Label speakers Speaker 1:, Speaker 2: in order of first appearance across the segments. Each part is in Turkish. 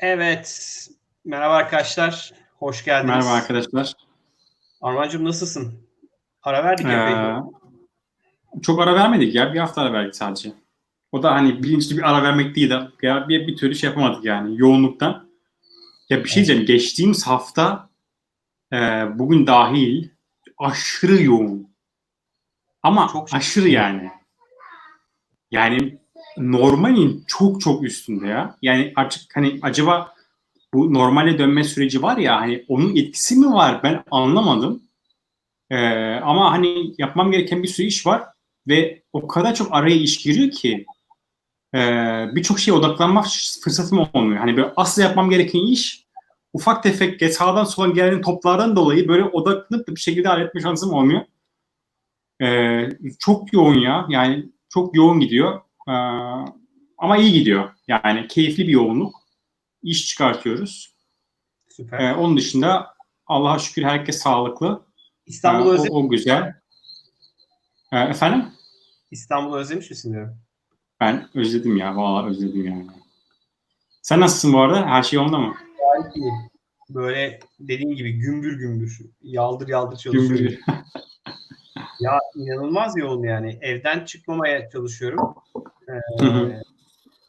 Speaker 1: Evet. Merhaba arkadaşlar. Hoş geldiniz.
Speaker 2: Merhaba arkadaşlar.
Speaker 1: Armancığım nasılsın? Ara verdik.
Speaker 2: Ee, çok ara vermedik ya. Bir hafta ara verdik sadece. O da hani bilinçli bir ara vermek değil de ya bir, bir türlü şey yapamadık yani yoğunluktan. Ya bir şey diyeceğim. Geçtiğimiz hafta e, bugün dahil aşırı yoğun. Ama
Speaker 1: Çok
Speaker 2: aşırı yani. Yani normalin çok çok üstünde ya. Yani artık hani acaba bu normale dönme süreci var ya hani onun etkisi mi var ben anlamadım. Ee, ama hani yapmam gereken bir sürü iş var ve o kadar çok araya iş giriyor ki e, birçok şeye odaklanma fırsatım olmuyor. Hani böyle asıl yapmam gereken iş ufak tefek sağdan sola gelen toplardan dolayı böyle odaklanıp bir şekilde halletme şansım olmuyor. Ee, çok yoğun ya. Yani çok yoğun gidiyor. Ee, ama iyi gidiyor. Yani keyifli bir yoğunluk. İş çıkartıyoruz.
Speaker 1: Süper.
Speaker 2: Ee, onun dışında Allah'a şükür herkes sağlıklı.
Speaker 1: İstanbul'u
Speaker 2: Ee,
Speaker 1: özlemiş,
Speaker 2: o, o güzel. Ee, efendim?
Speaker 1: İstanbul'u özlemiş misin diyorum.
Speaker 2: Ben özledim ya. Vallahi özledim yani. Sen nasılsın bu arada? Her şey yolunda mı?
Speaker 1: Gayet iyi. Böyle dediğin gibi gümbür gümbür. Yaldır yaldır çalışıyorum.
Speaker 2: Gümbür.
Speaker 1: Ya inanılmaz yoğun yani. Evden çıkmamaya çalışıyorum. Ee,
Speaker 2: Hı hı.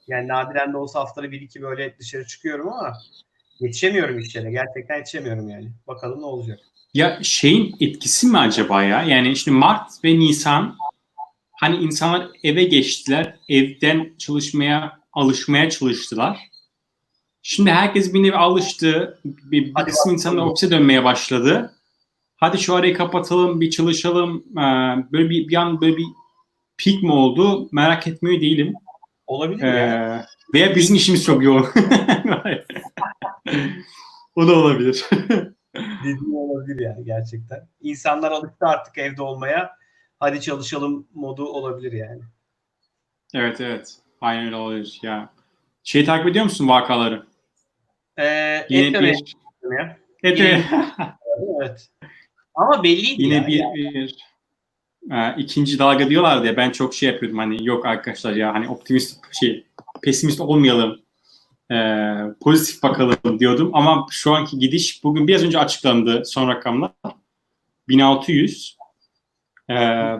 Speaker 1: yani nadiren de olsa haftada bir iki böyle dışarı çıkıyorum ama yetişemiyorum işlere. Gerçekten yetişemiyorum yani. Bakalım ne olacak.
Speaker 2: Ya şeyin etkisi mi acaba ya? Yani işte Mart ve Nisan hani insanlar eve geçtiler. Evden çalışmaya, alışmaya çalıştılar. Şimdi herkes bir nevi alıştı. Bir, bir kısım insanlar ofise dönmeye başladı. Hadi şu arayı kapatalım, bir çalışalım. Ee, böyle bir, bir an böyle bir pik mi oldu? Merak etmiyor değilim.
Speaker 1: Olabilir
Speaker 2: Ee,
Speaker 1: mi ya?
Speaker 2: veya bizim işimiz çok yoğun. o da olabilir.
Speaker 1: Dediğin olabilir yani gerçekten. İnsanlar alıştı artık evde olmaya. Hadi çalışalım modu olabilir yani.
Speaker 2: Evet evet. Aynen öyle olabilir ya. Şey takip ediyor musun vakaları?
Speaker 1: Ee, dönemi
Speaker 2: bir, evet, evet.
Speaker 1: Ama belliydi
Speaker 2: Yine
Speaker 1: ya.
Speaker 2: bir, bir e, ikinci dalga diyorlardı ya ben çok şey yapıyordum hani yok arkadaşlar ya hani optimist şey pesimist olmayalım e, pozitif bakalım diyordum. Ama şu anki gidiş bugün biraz önce açıklandı son rakamlar. 1600 e,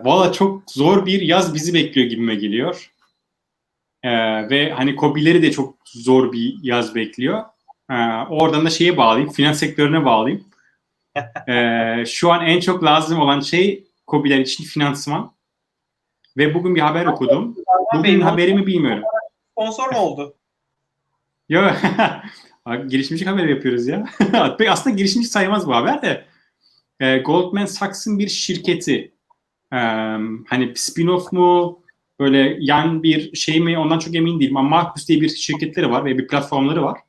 Speaker 2: valla çok zor bir yaz bizi bekliyor gibime geliyor. E, ve hani kobileri de çok zor bir yaz bekliyor. E, oradan da şeye bağlayayım finans sektörüne bağlayayım ee, şu an en çok lazım olan şey KOBİ'ler için finansman. Ve bugün bir haber okudum. Bugün haberimi bilmiyorum.
Speaker 1: sponsor mu oldu?
Speaker 2: Yo, Abi, girişimcilik haberi yapıyoruz ya. Aslında girişimcilik sayılmaz bu haber de. Ee, Goldman Sachs'ın bir şirketi. Ee, hani spin-off mu böyle yan bir şey mi ondan çok emin değilim. Ama Marcus diye bir şirketleri var ve bir platformları var.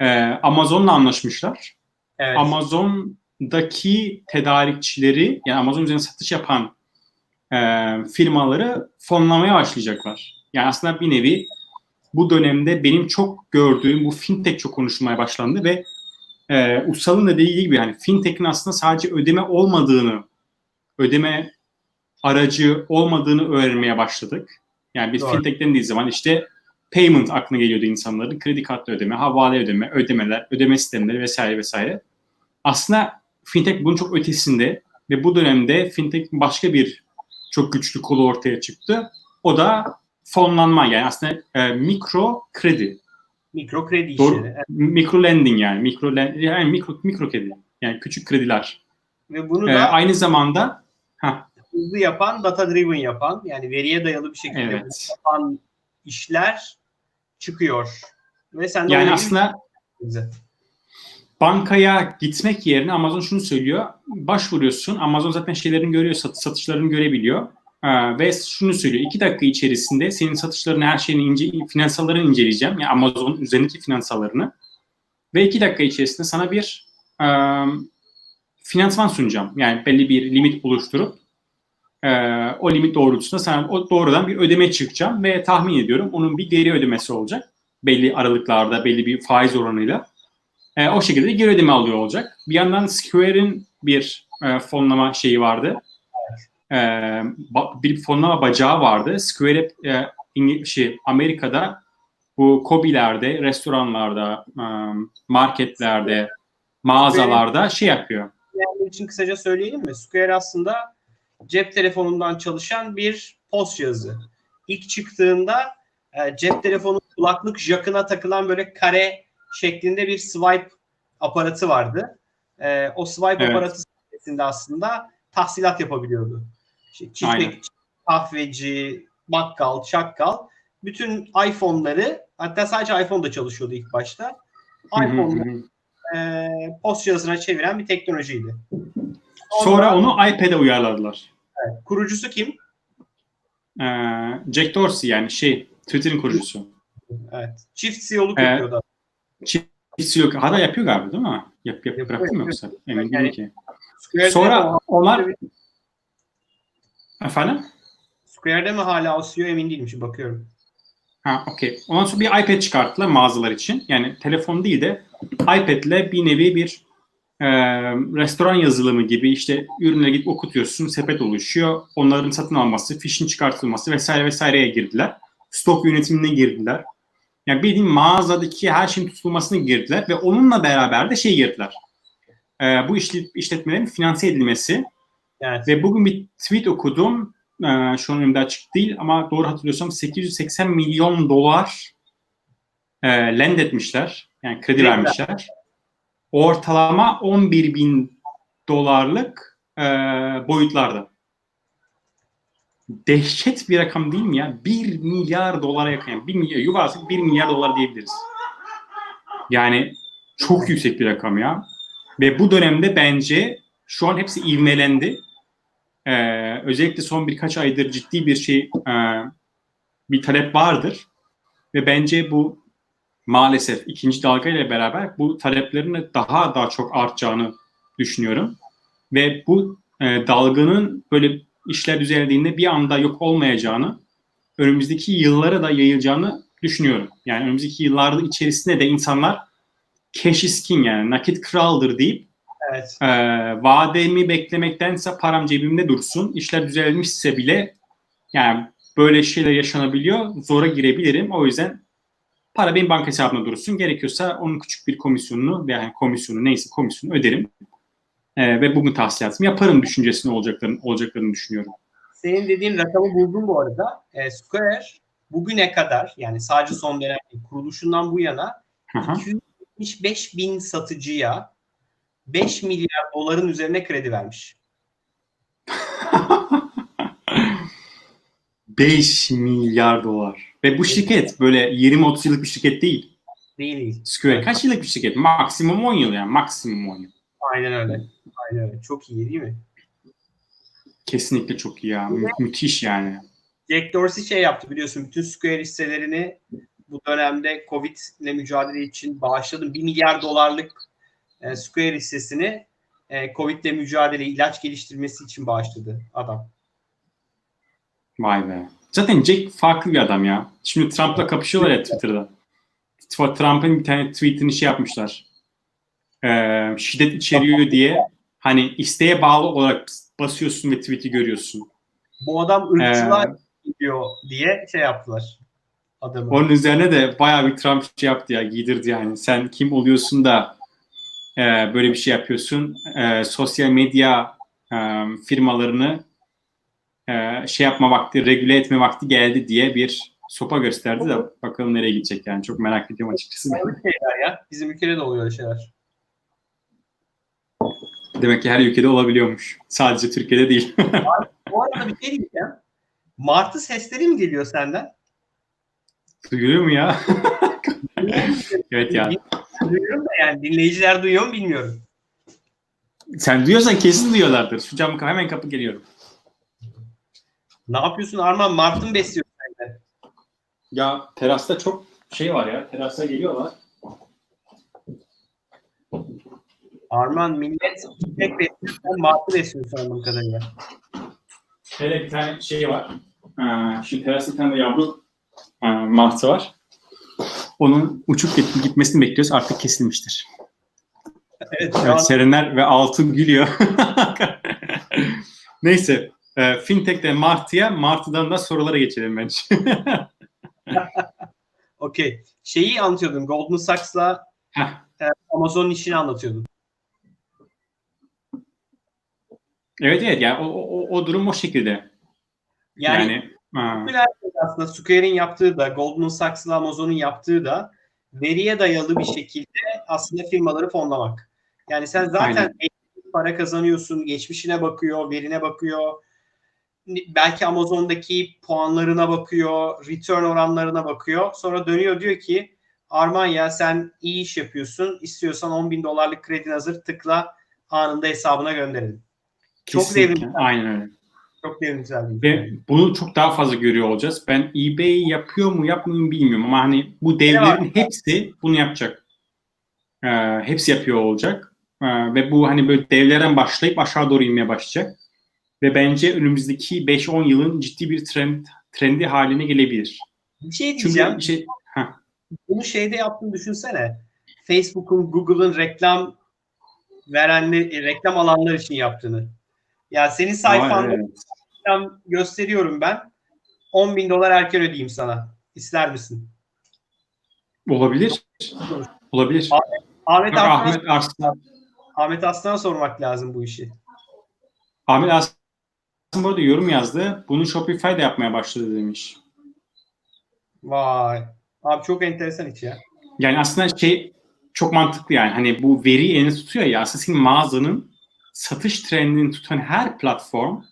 Speaker 2: Ee, Amazon'la anlaşmışlar.
Speaker 1: Evet.
Speaker 2: Amazon'daki tedarikçileri yani Amazon üzerine satış yapan e, firmaları fonlamaya başlayacaklar. Yani aslında bir nevi bu dönemde benim çok gördüğüm bu fintech çok konuşulmaya başlandı ve e, Ussal'ın da dediği gibi yani fintech'in aslında sadece ödeme olmadığını, ödeme aracı olmadığını öğrenmeye başladık. Yani biz
Speaker 1: Doğru.
Speaker 2: fintech dendiği zaman işte payment aklına geliyordu insanların. Kredi kartlı ödeme, havale ödeme, ödemeler, ödeme sistemleri vesaire vesaire. Aslında fintech bunun çok ötesinde ve bu dönemde fintech'in başka bir çok güçlü kolu ortaya çıktı. O da fonlanma yani aslında e, mikro kredi.
Speaker 1: Mikro kredi
Speaker 2: Doğru.
Speaker 1: işleri. Evet.
Speaker 2: Mikro lending yani mikro len- yani mikro mikro kredi. Yani küçük krediler.
Speaker 1: Ve bunu
Speaker 2: E,
Speaker 1: da
Speaker 2: aynı zamanda ha
Speaker 1: hızlı yapan, data driven yapan yani veriye dayalı bir şekilde
Speaker 2: Evet.
Speaker 1: yapan işler çıkıyor. Ve sen de
Speaker 2: yani aslında
Speaker 1: bize.
Speaker 2: bankaya gitmek yerine Amazon şunu söylüyor. Başvuruyorsun. Amazon zaten şeylerini görüyor, sat- satışlarını görebiliyor. Ee, ve şunu söylüyor. iki dakika içerisinde senin satışlarını, her şeyini, ince, finansallarını inceleyeceğim. Yani Amazon'un üzerindeki finansallarını. Ve iki dakika içerisinde sana bir e, finansman sunacağım. Yani belli bir limit oluşturup o limit doğrultusunda sana o doğrudan bir ödeme çıkacağım ve tahmin ediyorum onun bir geri ödemesi olacak. Belli aralıklarda, belli bir faiz oranıyla. E, o şekilde de geri ödeme alıyor olacak. Bir yandan Square'in bir e, fonlama şeyi vardı. E, ba- bir fonlama bacağı vardı. Square e, şey, Amerika'da bu kobilerde, restoranlarda, ım, marketlerde, mağazalarda şey yapıyor.
Speaker 1: Yani için kısaca söyleyelim mi? Square aslında cep telefonundan çalışan bir post cihazı. İlk çıktığında e, cep telefonu kulaklık jackına takılan böyle kare şeklinde bir swipe aparatı vardı. E, o swipe
Speaker 2: Evet.
Speaker 1: aparatı sayesinde aslında tahsilat yapabiliyordu. İşte çiftlik, kahveci, bakkal, çakkal bütün iPhone'ları hatta sadece iPhone'da çalışıyordu ilk başta. İPhone'ları e, post cihazına çeviren bir teknolojiydi.
Speaker 2: Sonra onu iPad'e uyarladılar.
Speaker 1: kurucusu kim?
Speaker 2: Ee, Jack Dorsey yani şey Twitter'ın kurucusu.
Speaker 1: Evet. Çift CEO'luk
Speaker 2: Evet.
Speaker 1: yapıyordu.
Speaker 2: Hiç yok. Hala yapıyor galiba değil mi? Yap, yap,
Speaker 1: Yapıyor,
Speaker 2: bıraktı mı yoksa? Emin değilim
Speaker 1: Yani-
Speaker 2: ki.
Speaker 1: Square'de
Speaker 2: Sonra onlar efendim
Speaker 1: Square'de mi hala o CEO emin değilim şimdi bakıyorum.
Speaker 2: Ha, okey. Ondan sonra bir iPad çıkarttılar mağazalar için. Yani telefon değil de iPad'le bir nevi bir e, restoran yazılımı gibi işte ürünleri gidip okutuyorsun, sepet oluşuyor. Onların satın alması, fişin çıkartılması vesaire vesaireye girdiler. Stok yönetimine girdiler. Yani bildiğin mağazadaki her şeyin tutulmasına girdiler ve onunla beraber de şey girdiler. E, bu işlet- işletmelerin finanse edilmesi
Speaker 1: Evet.
Speaker 2: ve bugün bir tweet okudum. Ee, şu an önümde açık değil ama doğru hatırlıyorsam 880 milyon dolar e, lend etmişler. Yani Kredi vermişler. Ortalama 11 bin dolarlık e, boyutlarda. Dehşet bir rakam değil mi ya? 1 milyar dolara yakın. Yani 1 milyar, yuvarlak 1 milyar dolar diyebiliriz. Yani çok yüksek bir rakam ya. Ve bu dönemde bence şu an hepsi ivmelendi. Ee, özellikle son birkaç aydır ciddi bir şey e, bir talep vardır ve bence bu maalesef ikinci dalga ile beraber bu taleplerin daha daha çok artacağını düşünüyorum ve bu e, dalganın böyle işler düzeldiğinde bir anda yok olmayacağını önümüzdeki yıllara da yayılacağını düşünüyorum. Yani önümüzdeki yıllarda içerisinde de insanlar cash is king yani nakit kraldır deyip
Speaker 1: Evet.
Speaker 2: e, vademi beklemektense param cebimde dursun. İşler düzelmişse bile yani böyle şeyler yaşanabiliyor. Zora girebilirim. O yüzden para benim banka hesabımda dursun. Gerekiyorsa onun küçük bir komisyonunu yani komisyonu neyse komisyonu öderim. E, ve bugün tahsilatımı yaparım düşüncesini olacaklarını, olacaklarını düşünüyorum.
Speaker 1: Senin dediğin rakamı buldum bu arada. E, Square bugüne kadar yani sadece son dönem kuruluşundan bu yana
Speaker 2: hı.
Speaker 1: 275 bin satıcıya 5 milyar doların üzerine kredi vermiş.
Speaker 2: 5 milyar dolar. Ve bu şirket böyle 20-30 yıllık bir şirket değil.
Speaker 1: Değil değil.
Speaker 2: Square kaç yıllık bir şirket? Maksimum 10 yıl yani. Maksimum 10 yıl.
Speaker 1: Aynen öyle. Aynen öyle. Çok iyi değil mi?
Speaker 2: Kesinlikle çok iyi ya. Mü- müthiş yani.
Speaker 1: Jack Dorsey şey yaptı biliyorsun bütün Square hisselerini bu dönemde Covid ile mücadele için bağışladım. 1 milyar dolarlık e, Square hissesini e, Covid ile mücadele ilaç geliştirmesi için bağışladı adam.
Speaker 2: Vay be. Zaten Jack farklı bir adam ya. Şimdi Trump'la kapışıyorlar ya Twitter'da. Trump'ın bir tane tweetini şey yapmışlar. Ee, şiddet içeriyor diye hani isteğe bağlı olarak basıyorsun ve tweet'i görüyorsun.
Speaker 1: Bu adam
Speaker 2: Ee,
Speaker 1: ırkçılığa gidiyor diye şey yaptılar adamı.
Speaker 2: onun üzerine de bayağı bir Trump şey yaptı ya giydirdi yani. Sen kim oluyorsun da e, böyle bir şey yapıyorsun. E, sosyal medya e, firmalarını e, şey yapma vakti, regüle etme vakti geldi diye bir sopa gösterdi de bakalım nereye gidecek yani. Çok merak ediyorum açıkçası.
Speaker 1: Böyle şeyler ya. Bizim ülkede de oluyor öyle şeyler.
Speaker 2: Demek ki her ülkede olabiliyormuş. Sadece Türkiye'de değil.
Speaker 1: Bu arada bir şey diyeceğim. Martı sesleri mi geliyor senden?
Speaker 2: Duyuluyor mu ya? evet ya.
Speaker 1: Duyuyorum da yani dinleyiciler duyuyor mu bilmiyorum.
Speaker 2: Sen duyuyorsan kesin duyuyorlardır. Şu camı hemen kapı geliyorum.
Speaker 1: Ne yapıyorsun Arman? Martı mı besliyorsun sen de?
Speaker 2: Ya terasta çok şey var ya. Terasta geliyorlar.
Speaker 1: Arman millet tek besliyor. Sen martı besliyorsun anladığım kadarıyla.
Speaker 2: Şöyle bir tane şey var. Ee, şimdi terasta bir tane yavru e, martı var. Onun uçup git- gitmesini bekliyoruz. Artık kesilmiştir.
Speaker 1: Evet, şu an
Speaker 2: Evet, Serenler ve Altın gülüyor. Neyse. E, Fintech'te Martı'ya, Martı'dan da sorulara geçelim bence.
Speaker 1: Okey. Şeyi anlatıyordun. Goldman Sachs'la
Speaker 2: Heh.
Speaker 1: Amazon'un işini anlatıyordun.
Speaker 2: Evet evet yani o, o, o durum o şekilde.
Speaker 1: Yani,
Speaker 2: Yani, ha,
Speaker 1: herkes aslında Square'in yaptığı da Goldman Sachs'la Amazon'un yaptığı da veriye dayalı bir şekilde aslında firmaları fonlamak. Yani sen zaten
Speaker 2: Aynen.
Speaker 1: para kazanıyorsun, geçmişine bakıyor, verine bakıyor. Belki Amazon'daki puanlarına bakıyor, return oranlarına bakıyor. Sonra dönüyor diyor ki Arman ya sen iyi iş yapıyorsun. İstiyorsan 10 bin dolarlık kredin hazır tıkla anında hesabına gönderelim. Çok
Speaker 2: kesinlikle.
Speaker 1: devrimsel.
Speaker 2: Aynen öyle.
Speaker 1: Çok devrimsel
Speaker 2: Ve bunu çok daha fazla görüyor olacağız. Ben eBay yapıyor mu yapmıyor mu bilmiyorum ama hani bu devlerin hepsi bunu yapacak. Ee, hepsi yapıyor olacak. Ee, ve bu hani böyle devlerden başlayıp aşağı doğru inmeye başlayacak. Ve bence önümüzdeki 5-10 yılın ciddi bir trend trendi haline gelebilir.
Speaker 1: Bir şey diyeceğim.
Speaker 2: Çünkü şey Heh,
Speaker 1: Bunu şeyde yaptığını düşünsene. Facebook'un, Google'ın reklam verenli, reklam alanlar için yaptığını. Ya senin sayfanda
Speaker 2: evet.
Speaker 1: reklam gösteriyorum ben. 10 bin dolar erken ödeyeyim sana. İster misin?
Speaker 2: olabilir. Olabilir.
Speaker 1: Ahmet Aslan'a,
Speaker 2: Ahmet Arslan
Speaker 1: Ahmet Aslan'a sormak lazım bu işi.
Speaker 2: Ahmet Arslan bu arada yorum yazdı. Bunu Shopify'da yapmaya başladı demiş.
Speaker 1: Vay. Abi çok enteresan iş ya.
Speaker 2: Yani aslında şey çok mantıklı yani. Hani bu veri elinde tutuyor ya. Aslında senin mağazanın satış trendini tutan her platform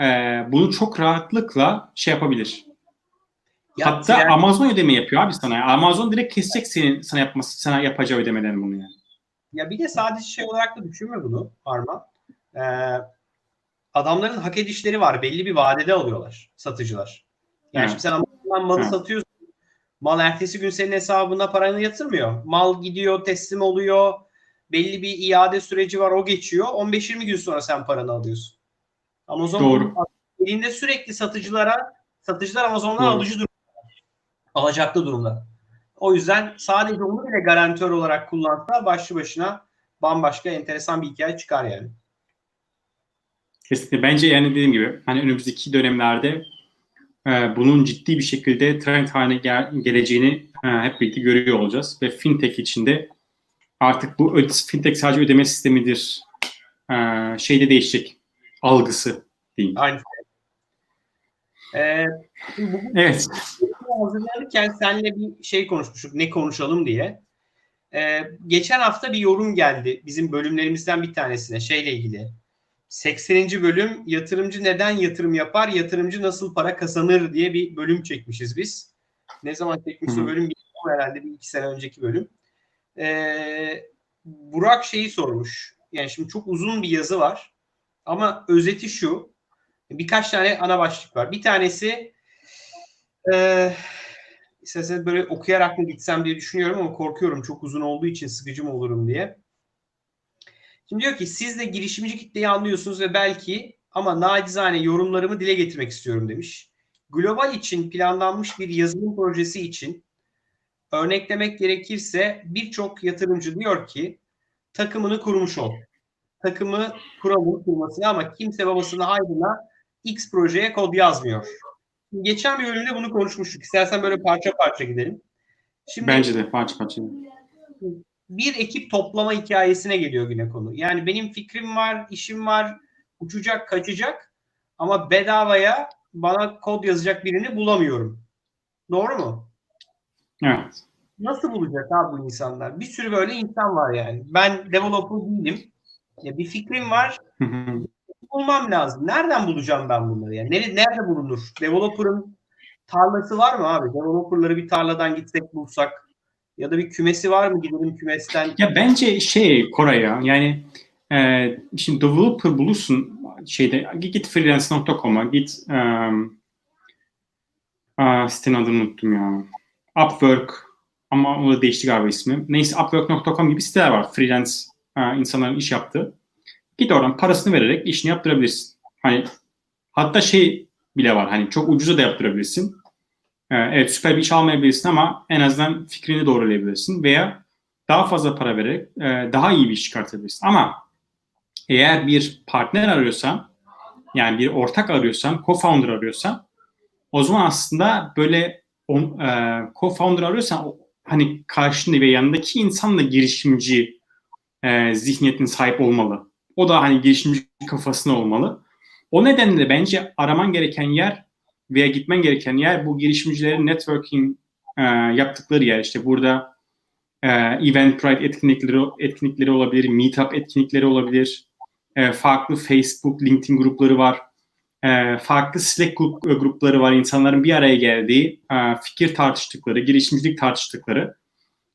Speaker 2: e, bunu çok rahatlıkla şey yapabilir.
Speaker 1: Ya
Speaker 2: Hatta
Speaker 1: tren-
Speaker 2: Amazon ödeme yapıyor abi sana. Amazon direkt kesecek senin sana yapması sana yapacağı ödemeden bunu yani.
Speaker 1: Ya bir de sadece şey olarak da düşünme bunu Arman. Ee, adamların hak edişleri var. Belli bir vadede alıyorlar satıcılar. Yani
Speaker 2: Evet.
Speaker 1: şimdi sen malı
Speaker 2: Evet.
Speaker 1: satıyorsun. Mal ertesi gün senin hesabına paranı yatırmıyor. Mal gidiyor, teslim oluyor. Belli bir iade süreci var, o geçiyor. 15-20 gün sonra sen paranı alıyorsun. Amazon
Speaker 2: Doğru.
Speaker 1: elinde sürekli satıcılara, satıcılar Amazon'dan
Speaker 2: Doğru.
Speaker 1: alıcı durumda. Alacaklı durumda. O yüzden sadece onu bile garantör olarak kullansa başlı başına bambaşka enteresan bir hikaye çıkar yani.
Speaker 2: Kesinlikle. Bence yani dediğim gibi hani önümüzdeki dönemlerde e, bunun ciddi bir şekilde trend haline gel- geleceğini e, hep birlikte görüyor olacağız. Ve fintech içinde artık bu fintech sadece ödeme sistemidir e, şeyde değişecek algısı diyeyim.
Speaker 1: Aynı. Ee, bugün
Speaker 2: Evet.
Speaker 1: hazırlanırken seninle bir şey konuşmuştuk. Ne konuşalım diye. Ee, geçen hafta bir yorum geldi bizim bölümlerimizden bir tanesine şeyle ilgili. 80. bölüm yatırımcı neden yatırım yapar, yatırımcı nasıl para kazanır diye bir bölüm çekmişiz biz. Ne zaman çekmiş o bölüm bilmiyorum herhalde bir iki sene önceki bölüm. Ee, Burak şeyi sormuş. Yani şimdi çok uzun bir yazı var. Ama özeti şu. Birkaç tane ana başlık var. Bir tanesi e, istersen böyle okuyarak mı gitsem diye düşünüyorum ama korkuyorum. Çok uzun olduğu için sıkıcı mı olurum diye. Şimdi diyor ki siz de girişimci kitleyi anlıyorsunuz ve belki ama nacizane yorumlarımı dile getirmek istiyorum demiş. Global için planlanmış bir yazılım projesi için örneklemek gerekirse birçok yatırımcı diyor ki takımını kurmuş ol. Takımı kuralım kurmasına ama kimse babasının hayrına X projeye kod yazmıyor. Geçen bir bölümde bunu konuşmuştuk. İstersen böyle parça parça gidelim. Şimdi
Speaker 2: Bence de parça parça.
Speaker 1: Bir ekip toplama hikayesine geliyor yine konu. Yani benim fikrim var, işim var, uçacak, kaçacak ama bedavaya bana kod yazacak birini bulamıyorum. Doğru mu?
Speaker 2: Evet.
Speaker 1: Nasıl bulacak abi bu insanlar? Bir sürü böyle insan var yani. Ben developer değilim. Ya bir fikrim var, bulmam lazım. Nereden bulacağım ben bunları? Yani nerede, nerede bulunur? Developer'ın tarlası var mı abi? Developer'ları bir tarladan gitsek bulsak ya da bir kümesi var mı gidelim kümesten?
Speaker 2: Ya bence şey Koray ya yani e, şimdi developer bulursun şeyde git freelance.com'a git um, aa, sitenin adını unuttum ya. Upwork ama o da değişti galiba ismi. Neyse upwork.com gibi siteler var. Freelance e, insanların iş yaptığı. Git oradan parasını vererek işini yaptırabilirsin. Hani hatta şey bile var hani çok ucuza da yaptırabilirsin. E, evet süper bir iş almayabilirsin ama en azından fikrini doğrulayabilirsin veya daha fazla para vererek e, daha iyi bir iş çıkartabilirsin. Ama eğer bir partner arıyorsan, yani bir ortak arıyorsan, co-founder arıyorsan o zaman aslında böyle e, co-founder arıyorsan hani karşında ve yanındaki insan da girişimci e, zihniyetin sahip olmalı. O da hani girişimci kafasında olmalı. O nedenle bence araman gereken yer veya gitmen gereken yer bu girişimcilerin networking e, yaptıkları yer. İşte burada e, Eventbrite etkinlikleri etkinlikleri olabilir, Meetup etkinlikleri olabilir. E, farklı Facebook, LinkedIn grupları var. E, farklı Slack grup, e, grupları var. İnsanların bir araya geldiği, e, fikir tartıştıkları, girişimcilik tartıştıkları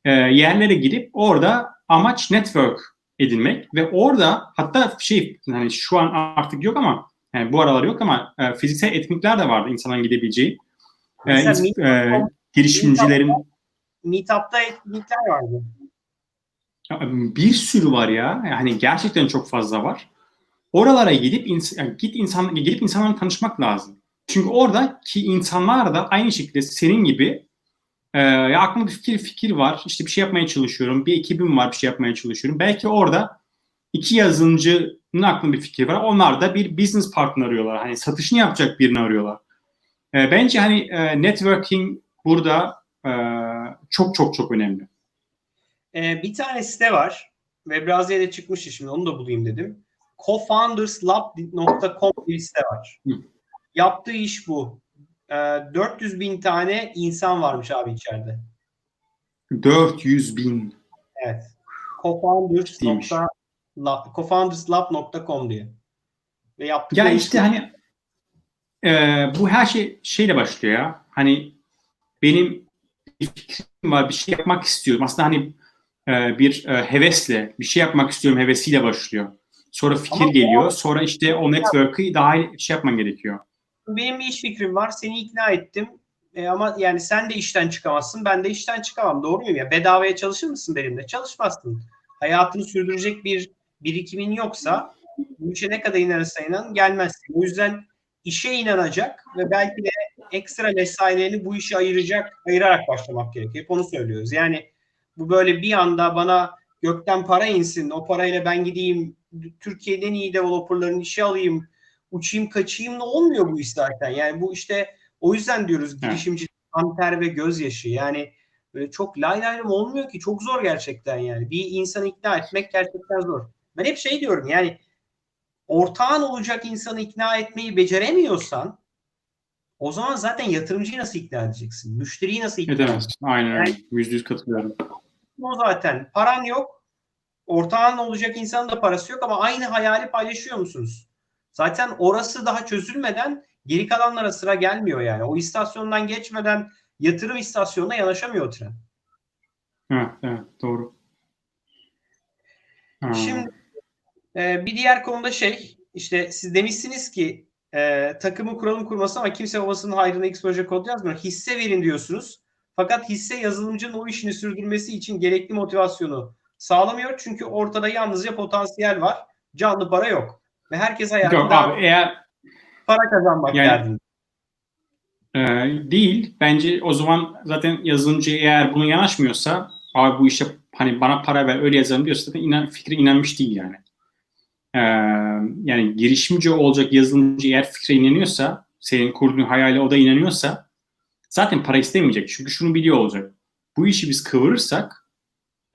Speaker 2: e, yerlere girip orada amaç network edinmek ve orada hatta şey hani şu an artık yok ama yani bu aralar yok ama e, fiziksel etkinlikler de vardı insanların gidebileceği. E,
Speaker 1: Mesela
Speaker 2: ins- e, girişimcilerin
Speaker 1: Meetup'ta etkinlikler vardı.
Speaker 2: bir sürü var ya. Yani gerçekten çok fazla var. Oralara gidip ins- yani git insan gidip insanlarla tanışmak lazım. Çünkü oradaki insanlar da aynı şekilde senin gibi e, ya aklımda bir fikir fikir var. İşte bir şey yapmaya çalışıyorum. Bir ekibim var bir şey yapmaya çalışıyorum. Belki orada iki yazılımcının aklında bir fikir var. Onlar da bir business partner arıyorlar. Hani satışını yapacak birini arıyorlar. E, bence hani e, networking burada e, çok çok çok önemli.
Speaker 1: Ee, bir tane site var. Webraziye'de çıkmıştı şimdi onu da bulayım dedim. cofounderslab.com bir site var.
Speaker 2: Hı.
Speaker 1: Yaptığı iş bu. Ee, 400 bin tane insan varmış abi içeride.
Speaker 2: 400 bin.
Speaker 1: Evet.
Speaker 2: Ciddiymiş.
Speaker 1: cofounders.lab cofounderslab.com diye. Ve yaptığı
Speaker 2: Ya
Speaker 1: iş
Speaker 2: işte hani e, bu her şey şeyle başlıyor ya. Hani benim bir fikrim var, bir şey yapmak istiyorum. Aslında hani e, bir e, hevesle, bir şey yapmak istiyorum hevesiyle başlıyor. Sonra fikir
Speaker 1: Ama o-
Speaker 2: geliyor. Sonra işte o network'ı daha şey yapman gerekiyor.
Speaker 1: benim bir iş fikrim var. Seni ikna ettim. E, ama yani sen de işten çıkamazsın. Ben de işten çıkamam. Doğru muyum ya? Bedavaya çalışır mısın benimle? Çalışmazsın. Hayatını sürdürecek bir birikimin yoksa bu işe ne kadar inanırsan inan gelmezsin. O yüzden işe inanacak ve belki de ekstra mesailerini bu işe ayıracak, ayırarak başlamak gerekiyor. Hep onu söylüyoruz. Yani bu böyle bir anda bana gökten para insin, o parayla ben gideyim Türkiye'den iyi developerların işe alayım, uçayım kaçayım da olmuyor bu iş zaten. Yani bu işte o yüzden diyoruz girişimci kan ter ve gözyaşı. Yani böyle çok lay lay olmuyor ki. Çok zor gerçekten yani. Bir insanı ikna etmek gerçekten zor. Ben hep şey diyorum yani ortağın olacak insanı ikna etmeyi beceremiyorsan o zaman zaten yatırımcıyı nasıl ikna edeceksin? Müşteriyi nasıl ikna edeceksin?
Speaker 2: Edemezsin. Aynen öyle. Yüzde yüz katılıyorum.
Speaker 1: O zaten. Paran yok. Ortağın olacak insanın da parası yok ama aynı hayali paylaşıyor musunuz? Zaten orası daha çözülmeden geri kalanlara sıra gelmiyor yani. O istasyondan geçmeden yatırım istasyonuna yanaşamıyor o tren.
Speaker 2: Evet, evet doğru. Ha.
Speaker 1: Şimdi e, bir diğer konuda şey işte siz demişsiniz ki e, takımı kuralım kurmasın ama kimse babasının hayrına X proje kod yazmıyor. Hisse verin diyorsunuz. Fakat hisse yazılımcının o işini sürdürmesi için gerekli motivasyonu sağlamıyor. Çünkü ortada yalnızca potansiyel var. Canlı para yok. Ve herkes
Speaker 2: Yok
Speaker 1: hayatında
Speaker 2: abi eğer
Speaker 1: para kazanmak
Speaker 2: Yani-
Speaker 1: derdinde.
Speaker 2: Ee, değil. Bence o zaman zaten yazılımcı eğer buna yanaşmıyorsa abi bu işe hani bana para ver öyle yazalım diyorsa zaten inan, fikre inanmış değil yani. Ee, yani girişimci olacak yazılımcı eğer fikre inanıyorsa senin kurduğun hayale o da inanıyorsa zaten para istemeyecek. Çünkü şunu biliyor olacak. Bu işi biz kıvırırsak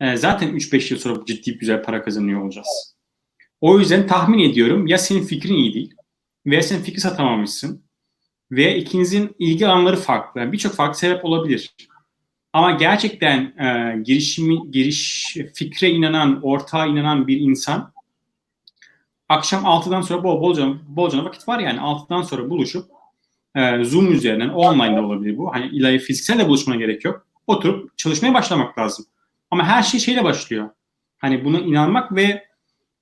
Speaker 2: e, zaten 3-5 yıl sonra ciddi güzel para kazanıyor olacağız. O yüzden tahmin ediyorum ya senin fikrin iyi değil veya sen fikri satamamışsın ve ikinizin ilgi alanları farklı. Yani Birçok farklı sebep olabilir. Ama gerçekten e, girişimi, giriş fikre inanan, ortağa inanan bir insan akşam 6'dan sonra bol bolca, bolca vakit var yani 6'dan sonra buluşup e, Zoom üzerinden online de olabilir bu. Hani ilahi fiziksel de buluşmana gerek yok. Oturup çalışmaya başlamak lazım. Ama her şey şeyle başlıyor. Hani buna inanmak ve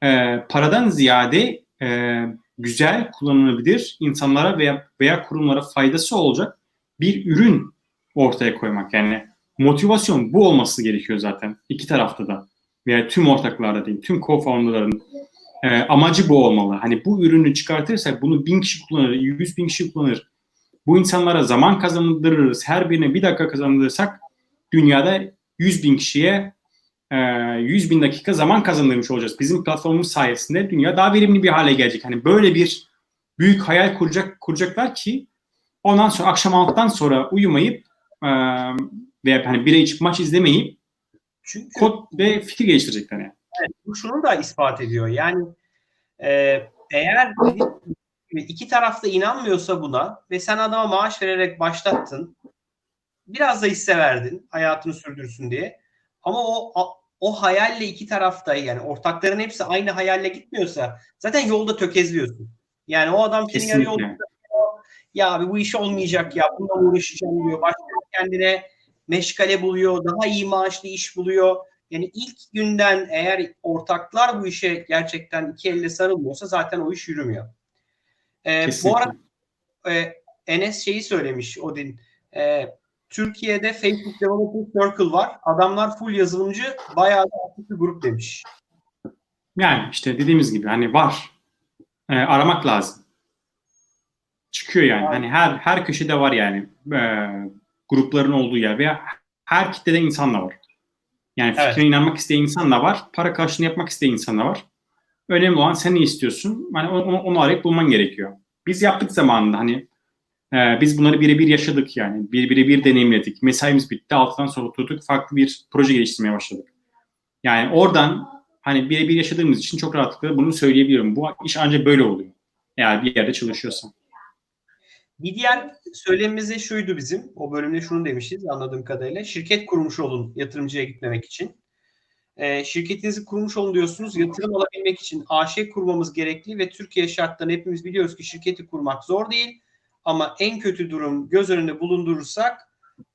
Speaker 2: e, paradan ziyade e, güzel kullanılabilir insanlara veya veya kurumlara faydası olacak bir ürün ortaya koymak. Yani motivasyon bu olması gerekiyor zaten iki tarafta da veya tüm ortaklarda değil, tüm co-founder'ların e, amacı bu olmalı. Hani bu ürünü çıkartırsak bunu bin kişi kullanır, yüz bin kişi kullanır. Bu insanlara zaman kazandırırız. Her birine bir dakika kazandırırsak dünyada yüz bin kişiye e, 100 bin dakika zaman kazandırmış olacağız. Bizim platformumuz sayesinde dünya daha verimli bir hale gelecek. Hani böyle bir büyük hayal kuracak kuracaklar ki ondan sonra akşam alttan sonra uyumayıp e, veya hani bira içip maç izlemeyip
Speaker 1: Çünkü
Speaker 2: kod ve fikir geliştirecekler yani.
Speaker 1: Bu şunu da ispat ediyor. Yani e, eğer iki tarafta inanmıyorsa buna ve sen adama maaş vererek başlattın, biraz da hisse verdin hayatını sürdürsün diye. Ama o o hayalle iki tarafta yani ortakların hepsi aynı hayalle gitmiyorsa zaten yolda tökezliyorsun. Yani o adam senin yarı yolda ya abi bu iş olmayacak ya bununla uğraşacağım diyor. Başka kendine meşgale buluyor, daha iyi maaşlı iş buluyor. Yani ilk günden eğer ortaklar bu işe gerçekten iki elle sarılmıyorsa zaten o iş yürümüyor. Ee, bu arada e, Enes şeyi söylemiş Odin. E, Türkiye'de Facebook Developer Circle var. Adamlar full yazılımcı. Bayağı da aktif bir grup demiş.
Speaker 2: Yani işte dediğimiz gibi hani var. E, aramak lazım. Çıkıyor yani. Hani her her köşede var yani. E, grupların olduğu yer veya her kitlede insan da var. Yani fikrine
Speaker 1: Evet.
Speaker 2: inanmak isteyen insan da var. Para karşılığını yapmak isteyen insan da var. Önemli olan sen ne istiyorsun? Hani onu, onu arayıp bulman gerekiyor. Biz yaptık zamanında hani e, biz bunları birebir yaşadık yani. Bir birebir deneyimledik. Mesaimiz bitti. Altından sonra oturduk. Farklı bir proje geliştirmeye başladık. Yani oradan hani birebir yaşadığımız için çok rahatlıkla bunu söyleyebiliyorum. Bu iş ancak böyle oluyor. Eğer bir yerde çalışıyorsan.
Speaker 1: Bir diğer söylemimiz de şuydu bizim. O bölümde şunu demişiz anladığım kadarıyla. Şirket kurmuş olun yatırımcıya gitmemek için. Ee, şirketinizi kurmuş olun diyorsunuz. Yatırım alabilmek için AŞ kurmamız gerekli ve Türkiye şartlarını hepimiz biliyoruz ki şirketi kurmak zor değil. Ama en kötü durum göz önünde bulundurursak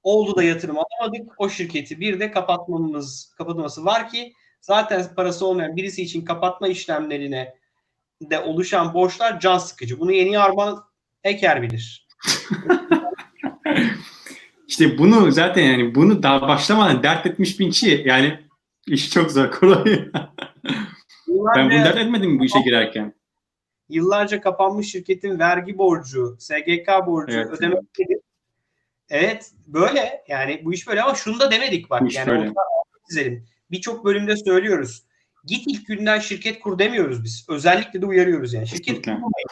Speaker 1: oldu da yatırım alamadık. O şirketi bir de kapatmamız kapatması var ki zaten parası olmayan birisi için kapatma işlemlerine de oluşan borçlar can sıkıcı. Bunu yeni Arman Eker bilir.
Speaker 2: İşte bunu zaten yani bunu daha başlamadan dert etmiş bin kişi yani iş çok zor kolay. ben bunu dert etmedim bu işe girerken.
Speaker 1: Yıllarca kapanmış şirketin vergi borcu, SGK borcu
Speaker 2: Evet.
Speaker 1: ödemek? Evet böyle yani bu iş böyle ama şunu da demedik bak
Speaker 2: Bu
Speaker 1: yani
Speaker 2: böyle.
Speaker 1: çizelim. Birçok bölümde söylüyoruz. Git ilk günden şirket kur demiyoruz biz. Özellikle de uyarıyoruz yani. Şirket kurmayın.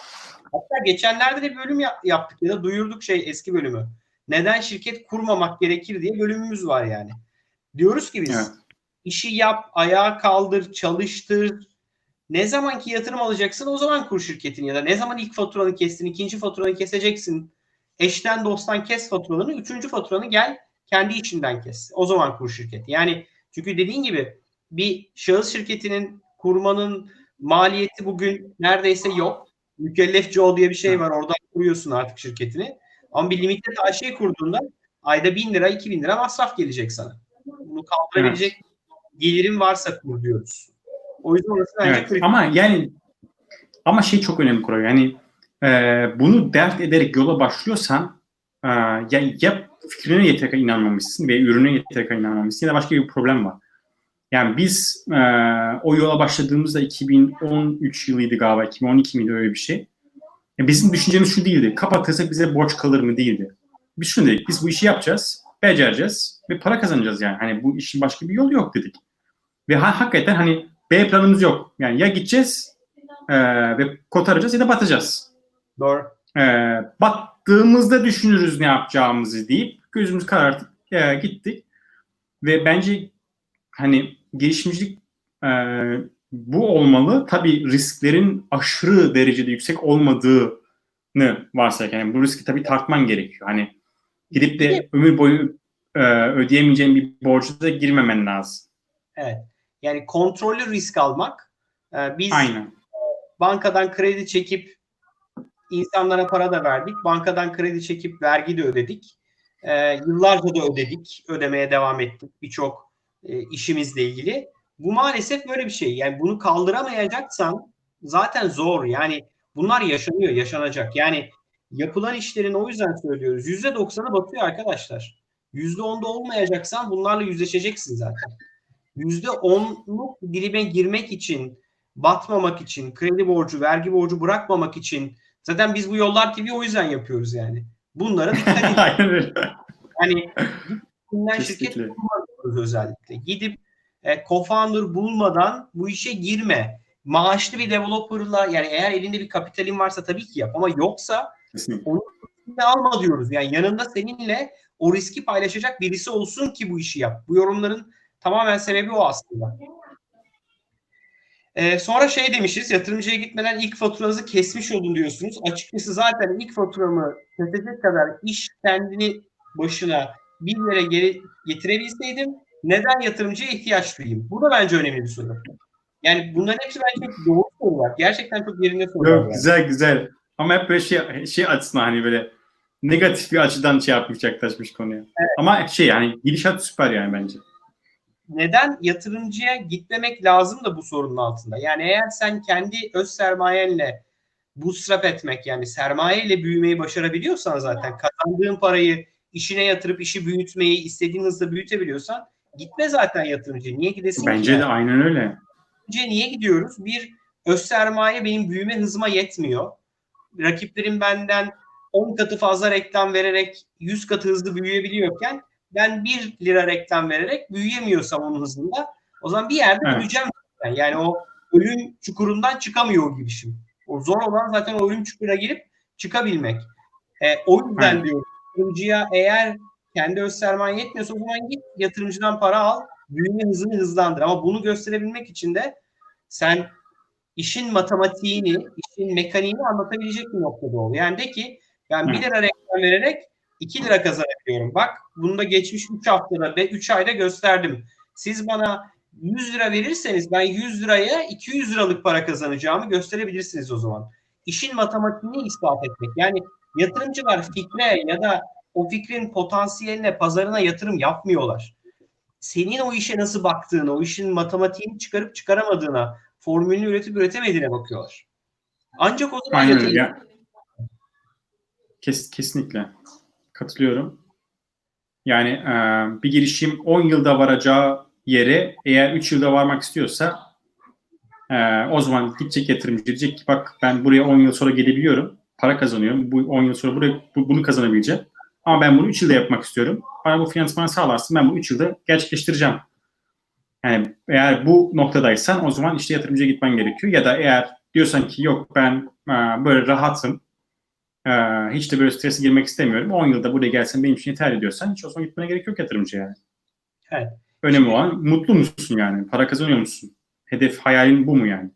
Speaker 1: Hatta geçenlerde de bir bölüm yap- yaptık ya da duyurduk şey eski bölümü. Neden şirket kurmamak gerekir diye bölümümüz var yani. Diyoruz ki biz
Speaker 2: Evet.
Speaker 1: işi yap, ayağa kaldır, çalıştır. Ne zaman ki yatırım alacaksın o zaman kur şirketini ya da ne zaman ilk faturanı kestin, ikinci faturanı keseceksin. Eşten dosttan kes faturalarını, üçüncü faturanı gel kendi içinden kes. O zaman kur şirketi. Yani çünkü dediğin gibi bir şahıs şirketinin kurmanın maliyeti bugün neredeyse yok. Mükellef Joe diye bir şey var. Oradan kuruyorsun artık şirketini. Ama bir limited AŞ kurduğunda ayda 1000 lira, 2000 lira masraf gelecek sana. Bunu kaldırabilecek gelirin varsa kur diyoruz. O yüzden orası bence
Speaker 2: Evet.
Speaker 1: kritik.
Speaker 2: Ama yani ama şey çok önemli Koray. Yani e, bunu dert ederek yola başlıyorsan e, ya, ya fikrine yeteri kadar inanmamışsın ve ürüne yeteri kadar inanmamışsın ya da başka bir problem var. Yani biz e, o yola başladığımızda 2013 yılıydı galiba, 2012 miydi öyle bir şey. E, bizim düşüncemiz şu değildi. Kapatırsak bize borç kalır mı değildi. Biz şunu dedik, biz bu işi yapacağız, becereceğiz ve para kazanacağız yani. Hani bu işin başka bir yolu yok dedik. Ve ha, hakikaten hani B planımız yok. Yani ya gideceğiz e, ve kotaracağız ya da batacağız.
Speaker 1: Doğru.
Speaker 2: E, battığımızda düşünürüz ne yapacağımızı deyip gözümüz karartıp e, gittik. Ve bence hani girişimcilik e, bu olmalı. Tabii risklerin aşırı derecede yüksek olmadığını varsayarken. Yani bu riski tabii tartman gerekiyor. Hani gidip de ömür boyu e, ödeyemeyeceğin bir borca da girmemen lazım.
Speaker 1: Evet. Yani kontrollü risk almak. Ee, biz
Speaker 2: Aynen.
Speaker 1: bankadan kredi çekip insanlara para da verdik. Bankadan kredi çekip vergi de ödedik. Ee, yıllarca da ödedik. Ödemeye devam ettik birçok e, işimizle ilgili. Bu maalesef böyle bir şey. Yani bunu kaldıramayacaksan zaten zor. Yani bunlar yaşanıyor, yaşanacak. Yani yapılan işlerin o yüzden söylüyoruz. %90'ı batıyor arkadaşlar. %10'da olmayacaksan bunlarla yüzleşeceksin zaten. %10'luk dilime girmek için, batmamak için, kredi borcu, vergi borcu bırakmamak için zaten biz bu Yollar TV o yüzden yapıyoruz yani.
Speaker 2: Öyle.
Speaker 1: Yani bundan şirket özellikle. Gidip e, co-founder bulmadan bu işe girme. Maaşlı bir developer'la yani eğer elinde bir kapitalin varsa tabii ki yap ama yoksa
Speaker 2: Kesinlikle.
Speaker 1: riskini alma diyoruz. Yani yanında seninle o riski paylaşacak birisi olsun ki bu işi yap. Bu yorumların tamamen sebebi o aslında. Ee, sonra şey demişiz, yatırımcıya gitmeden ilk faturanızı kesmiş olun diyorsunuz. Açıkçası zaten ilk faturamı kesecek kadar iş kendini başına bir yere geri getirebilseydim neden yatırımcıya ihtiyaç duyayım? Bu da bence önemli bir soru. Yani bunların hepsi bence çok doğru sorular. Gerçekten çok yerinde sorular.
Speaker 2: Yok
Speaker 1: yani.
Speaker 2: güzel güzel. Ama hep böyle şey, şey açısından hani böyle negatif bir açıdan şey yapmış yaklaşmış konuya. Ama şey yani gidişat süper yani bence.
Speaker 1: neden yatırımcıya gitmemek lazım da bu sorunun altında. Yani eğer sen kendi öz sermayenle bootstrap etmek yani sermayeyle büyümeyi başarabiliyorsan zaten kazandığın parayı işine yatırıp işi büyütmeyi istediğin hızda büyütebiliyorsan gitme zaten yatırımcı. Niye gidesin
Speaker 2: Bence
Speaker 1: ki?
Speaker 2: de
Speaker 1: yani?
Speaker 2: aynen öyle.
Speaker 1: Yatırımcıya niye gidiyoruz? Bir öz sermaye benim büyüme hızıma yetmiyor. Rakiplerim benden 10 katı fazla reklam vererek 100 katı hızlı büyüyebiliyorken ben 1 lira reklam vererek büyüyemiyorsam onun hızında o zaman bir yerde
Speaker 2: Evet.
Speaker 1: öleceğim. zaten. Yani o ölüm çukurundan çıkamıyor o girişim. O zor olan zaten o ölüm çukuruna girip çıkabilmek. E, o yüzden
Speaker 2: Aynen.
Speaker 1: diyorum yatırımcıya eğer kendi öz sermaye yetmiyorsa o zaman git yatırımcıdan para al büyüme hızını hızlandır. Ama bunu gösterebilmek için de sen işin matematiğini, işin mekaniğini anlatabilecek bir noktada ol. Yani de ki ben 1
Speaker 2: Evet.
Speaker 1: lira reklam vererek 2 lira kazanabiliyorum. Bak bunu da geçmiş 3 haftada ve 3 ayda gösterdim. Siz bana 100 lira verirseniz ben 100 liraya 200 liralık para kazanacağımı gösterebilirsiniz o zaman. İşin matematiğini ispat etmek. Yani yatırımcılar fikre ya da o fikrin potansiyeline, pazarına yatırım yapmıyorlar. Senin o işe nasıl baktığını, o işin matematiğini çıkarıp çıkaramadığına, formülünü üretip üretemediğine bakıyorlar. Ancak o zaman
Speaker 2: Aynen
Speaker 1: yatırım.
Speaker 2: Ya, kes, kesinlikle. Katılıyorum. Yani e, bir girişim 10 yılda varacağı yere eğer 3 yılda varmak istiyorsa e, o zaman gidecek yatırımcı diyecek ki bak ben buraya 10 yıl sonra gelebiliyorum. Para kazanıyorum. Bu 10 yıl sonra buraya, bu- bunu kazanabileceğim. Ama ben bunu 3 yılda yapmak istiyorum. Bana bu finansmanı sağlarsın. Ben bunu 3 yılda gerçekleştireceğim. Yani eğer bu noktadaysan o zaman işte yatırımcıya gitmen gerekiyor. Ya da eğer diyorsan ki yok ben e, böyle rahatım. e, hiç de böyle strese girmek istemiyorum. 10 yılda buraya gelsen benim için yeterli diyorsan hiç o zaman gitmene gerek yok yatırımcıya. Yani.
Speaker 1: Evet.
Speaker 2: Önemli olan mutlu musun yani? Para kazanıyor musun? Hedef hayalin bu mu yani?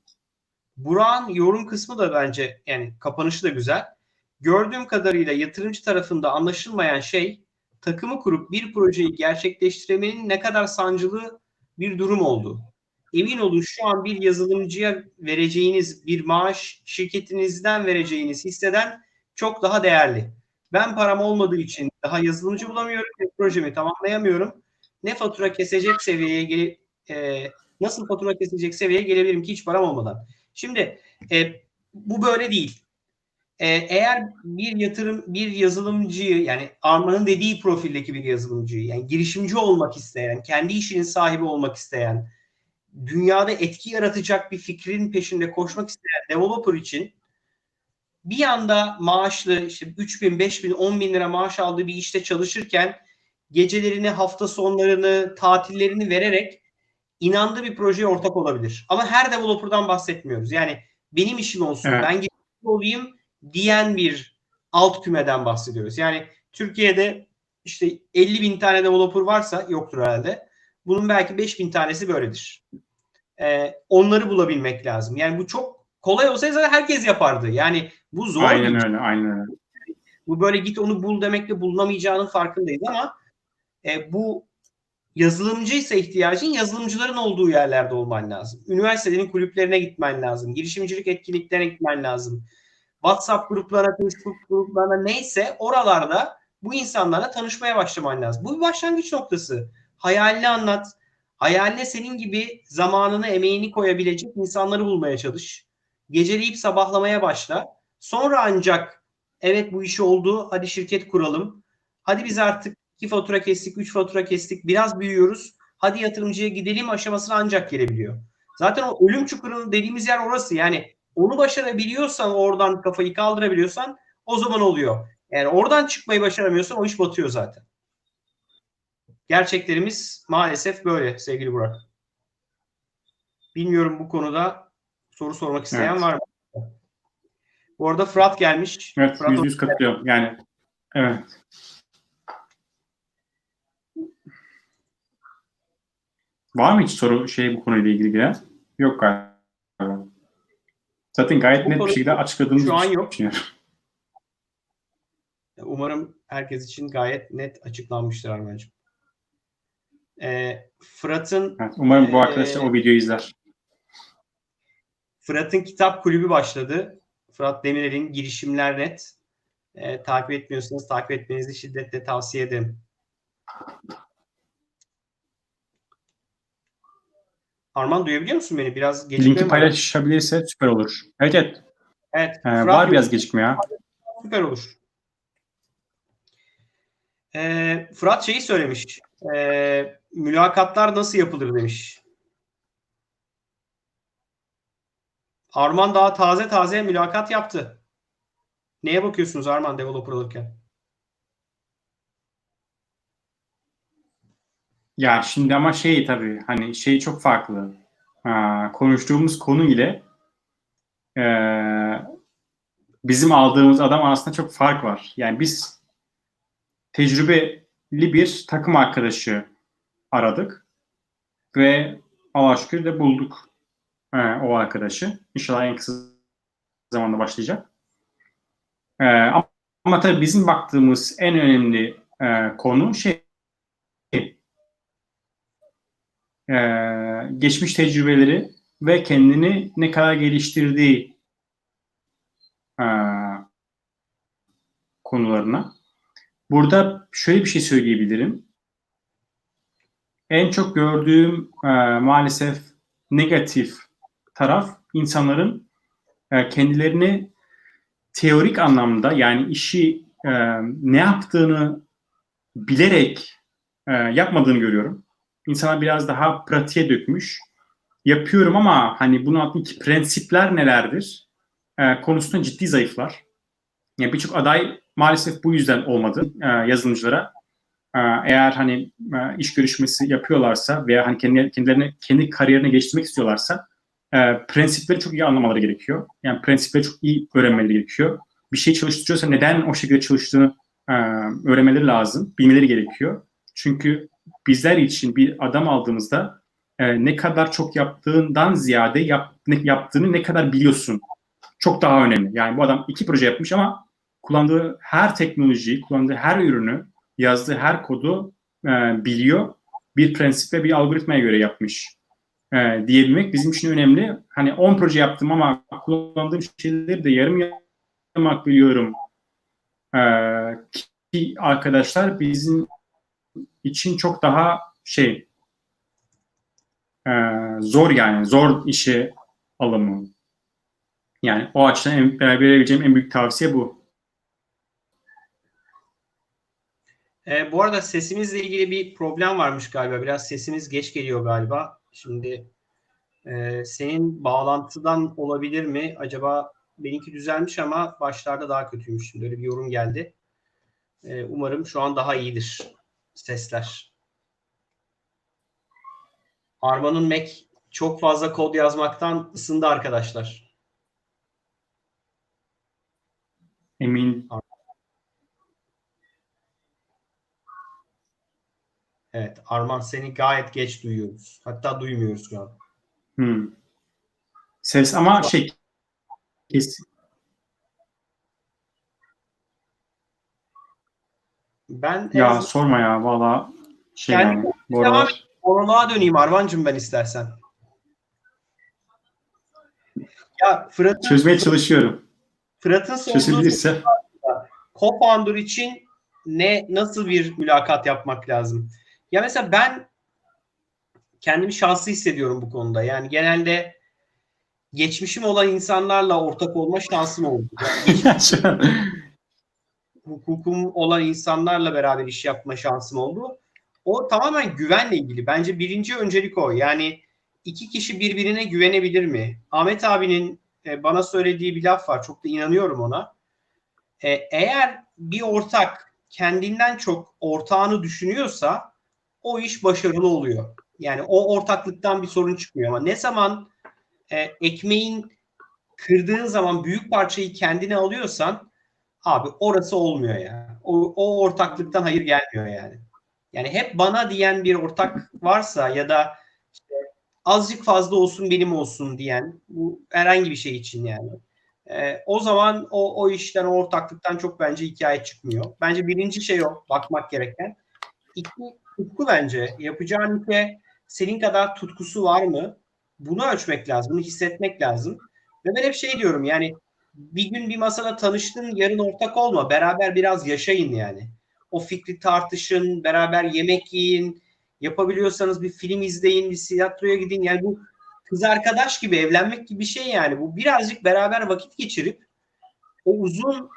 Speaker 1: Burak'ın yorum kısmı da bence yani kapanışı da güzel. Gördüğüm kadarıyla yatırımcı tarafında anlaşılmayan şey takımı kurup bir projeyi gerçekleştirmenin ne kadar sancılı bir durum olduğu. Emin olun şu an bir yazılımcıya vereceğiniz bir maaş şirketinizden vereceğiniz hisseden çok daha değerli. Ben param olmadığı için daha yazılımcı bulamıyorum ve projemi tamamlayamıyorum. Ne fatura kesecek seviyeye e, nasıl fatura kesecek seviyeye gelebilirim ki hiç param olmadan. Şimdi e, bu böyle değil. E, eğer bir yatırım bir yazılımcıyı yani Arman'ın dediği profildeki bir yazılımcıyı yani girişimci olmak isteyen, kendi işinin sahibi olmak isteyen, dünyada etki yaratacak bir fikrin peşinde koşmak isteyen developer için bir yanda maaşlı işte 3 bin, 5 bin, 10 bin lira maaş aldığı bir işte çalışırken gecelerini, hafta sonlarını, tatillerini vererek inandığı bir projeye ortak olabilir. Ama her developer'dan bahsetmiyoruz. Yani benim işim olsun,
Speaker 2: Evet.
Speaker 1: ben girişimci olayım diyen bir alt kümeden bahsediyoruz. Yani Türkiye'de işte 50 bin tane developer varsa yoktur herhalde. Bunun belki 5 bin tanesi böyledir. Ee, onları bulabilmek lazım. Yani bu çok kolay olsaydı zaten herkes yapardı. Yani bu zor bir
Speaker 2: Aynen öyle, aynen öyle.
Speaker 1: bu böyle git onu bul demekle bulunamayacağının farkındayız ama e, bu yazılımcıysa ihtiyacın yazılımcıların olduğu yerlerde olman lazım. Üniversitelerin kulüplerine gitmen lazım. Girişimcilik etkinliklerine gitmen lazım. WhatsApp gruplarına, Facebook gruplarına neyse oralarda bu insanlarla tanışmaya başlaman lazım. Bu bir başlangıç noktası. Hayalini anlat. Hayaline senin gibi zamanını, emeğini koyabilecek insanları bulmaya çalış. Geceleyip sabahlamaya başla. Sonra ancak evet bu iş oldu. Hadi şirket kuralım. Hadi biz artık iki fatura kestik, üç fatura kestik. Biraz büyüyoruz. Hadi yatırımcıya gidelim aşamasına ancak gelebiliyor. Zaten o ölüm çukurunun dediğimiz yer orası. Yani onu başarabiliyorsan, oradan kafayı kaldırabiliyorsan o zaman oluyor. Yani oradan çıkmayı başaramıyorsan o iş batıyor zaten. Gerçeklerimiz maalesef böyle sevgili Burak. Bilmiyorum bu konuda soru sormak isteyen
Speaker 2: Evet.
Speaker 1: var mı? Bu arada Fırat gelmiş.
Speaker 2: Evet,
Speaker 1: Fırat
Speaker 2: yüz yüz katılıyorum. Yani Evet. Var mı hiç soru şey bu konuyla ilgili gelen? Yok galiba. Zaten gayet
Speaker 1: Bu
Speaker 2: net bir şekilde açıkladığımızı
Speaker 1: şu an yok.
Speaker 2: düşünüyorum.
Speaker 1: Umarım herkes için gayet net açıklanmıştır Armancığım. Ee, Fırat'ın
Speaker 2: Evet, umarım bu
Speaker 1: Ee,
Speaker 2: arkadaşlar o videoyu izler.
Speaker 1: Fırat'ın kitap kulübü başladı. Fırat Demirel'in girişimler net. Ee, takip etmiyorsanız takip etmenizi şiddetle tavsiye ederim. Arman duyabiliyor musun beni? Biraz gecikme
Speaker 2: Linki
Speaker 1: var?
Speaker 2: paylaşabilirse süper olur. Evet evet.
Speaker 1: Evet.
Speaker 2: Ee,
Speaker 1: Fırat
Speaker 2: var biraz gecikme ya.
Speaker 1: Süper olur. Ee, Fırat şeyi söylemiş. Ee, mülakatlar nasıl yapılır demiş. Arman daha taze taze mülakat yaptı. Neye bakıyorsunuz Arman developer alırken?
Speaker 2: Ya şimdi ama şey tabii hani şey çok farklı. Ha, konuştuğumuz konu ile e, bizim aldığımız adam arasında çok fark var. Yani biz tecrübeli bir takım arkadaşı aradık ve Allah şükür de bulduk e, o arkadaşı. İnşallah en kısa zamanda başlayacak. E, ama, ama tabii bizim baktığımız en önemli e, konu şey e, geçmiş tecrübeleri ve kendini ne kadar geliştirdiği e, konularına. Burada şöyle bir şey söyleyebilirim. En çok gördüğüm e, maalesef negatif taraf insanların e, kendilerini teorik anlamda yani işi e, ne yaptığını bilerek e, yapmadığını görüyorum. İnsanlar biraz daha pratiğe dökmüş. Yapıyorum ama hani bunun altındaki prensipler nelerdir? E, konusunda ciddi zayıflar. Yani birçok aday maalesef bu yüzden olmadı e, yazılımcılara. E, eğer hani e, iş görüşmesi yapıyorlarsa veya hani kendi, kendilerini kendi kariyerini geliştirmek istiyorlarsa e, prensipleri çok iyi anlamaları gerekiyor. Yani prensipleri çok iyi öğrenmeleri gerekiyor. Bir şey çalıştırıyorsa neden o şekilde çalıştığını e, öğrenmeleri lazım, bilmeleri gerekiyor. Çünkü bizler için bir adam aldığımızda e, ne kadar çok yaptığından ziyade yap, ne, yaptığını ne kadar biliyorsun çok daha önemli. Yani bu adam iki proje yapmış ama kullandığı her teknolojiyi, kullandığı her ürünü, yazdığı her kodu e, biliyor. Bir prensip ve bir algoritmaya göre yapmış e, diyebilmek bizim için önemli. Hani 10 proje yaptım ama kullandığım şeyleri de yarım yamak biliyorum e, ki arkadaşlar bizim için çok daha şey e, zor yani zor işe alımı. Yani o açıdan en, verebileceğim en büyük tavsiye bu.
Speaker 1: E, bu arada sesimizle ilgili bir problem varmış galiba. Biraz sesimiz geç geliyor galiba. Şimdi e, senin bağlantıdan olabilir mi? Acaba benimki düzelmiş ama başlarda daha kötüymüş. Şimdi öyle bir yorum geldi. E, umarım şu an daha iyidir sesler. Arman'ın Mac çok fazla kod yazmaktan ısındı arkadaşlar.
Speaker 2: Emin
Speaker 1: Evet, Arman seni gayet geç duyuyoruz. Hatta duymuyoruz şu an.
Speaker 2: Hmm. Ses ama şey kes,
Speaker 1: Ben en
Speaker 2: ya
Speaker 1: azından
Speaker 2: sorma ya valla şey
Speaker 1: Yani
Speaker 2: yani bu aralar
Speaker 1: monoloğa döneyim Arman'cığım ben istersen. Ya Fırat'ın,
Speaker 2: çözmeye çalışıyorum.
Speaker 1: Fırat'ın
Speaker 2: Çözebilirse.
Speaker 1: co-founder için ne nasıl bir mülakat yapmak lazım? Ya mesela ben kendimi şanslı hissediyorum bu konuda. Yani genelde geçmişim olan insanlarla ortak olma şansım oldu. Yani hukukum olan insanlarla beraber iş yapma şansım oldu. O tamamen güvenle ilgili. Bence birinci öncelik o. Yani iki kişi birbirine güvenebilir mi? Ahmet abinin e, bana söylediği bir laf var. Çok da inanıyorum ona. E, eğer bir ortak kendinden çok ortağını düşünüyorsa o iş başarılı oluyor. Yani o ortaklıktan bir sorun çıkmıyor ama ne zaman e, ekmeğin kırdığın zaman büyük parçayı kendine alıyorsan Abi orası olmuyor ya. O, o ortaklıktan hayır gelmiyor yani. Yani hep bana diyen bir ortak varsa ya da işte azıcık fazla olsun benim olsun diyen bu herhangi bir şey için yani. Ee, o zaman o, o işten o ortaklıktan çok bence hikaye çıkmıyor. Bence birinci şey o bakmak gereken. İki tutku bence. Yapacağın işe senin kadar tutkusu var mı? Bunu ölçmek lazım. Bunu hissetmek lazım. Ve ben hep şey diyorum yani bir gün bir masada tanıştın yarın ortak olma. Beraber biraz yaşayın yani. O fikri tartışın, beraber yemek yiyin. Yapabiliyorsanız bir film izleyin, bir tiyatroya gidin. Yani bu kız arkadaş gibi evlenmek gibi bir şey yani. Bu birazcık beraber vakit geçirip o uzun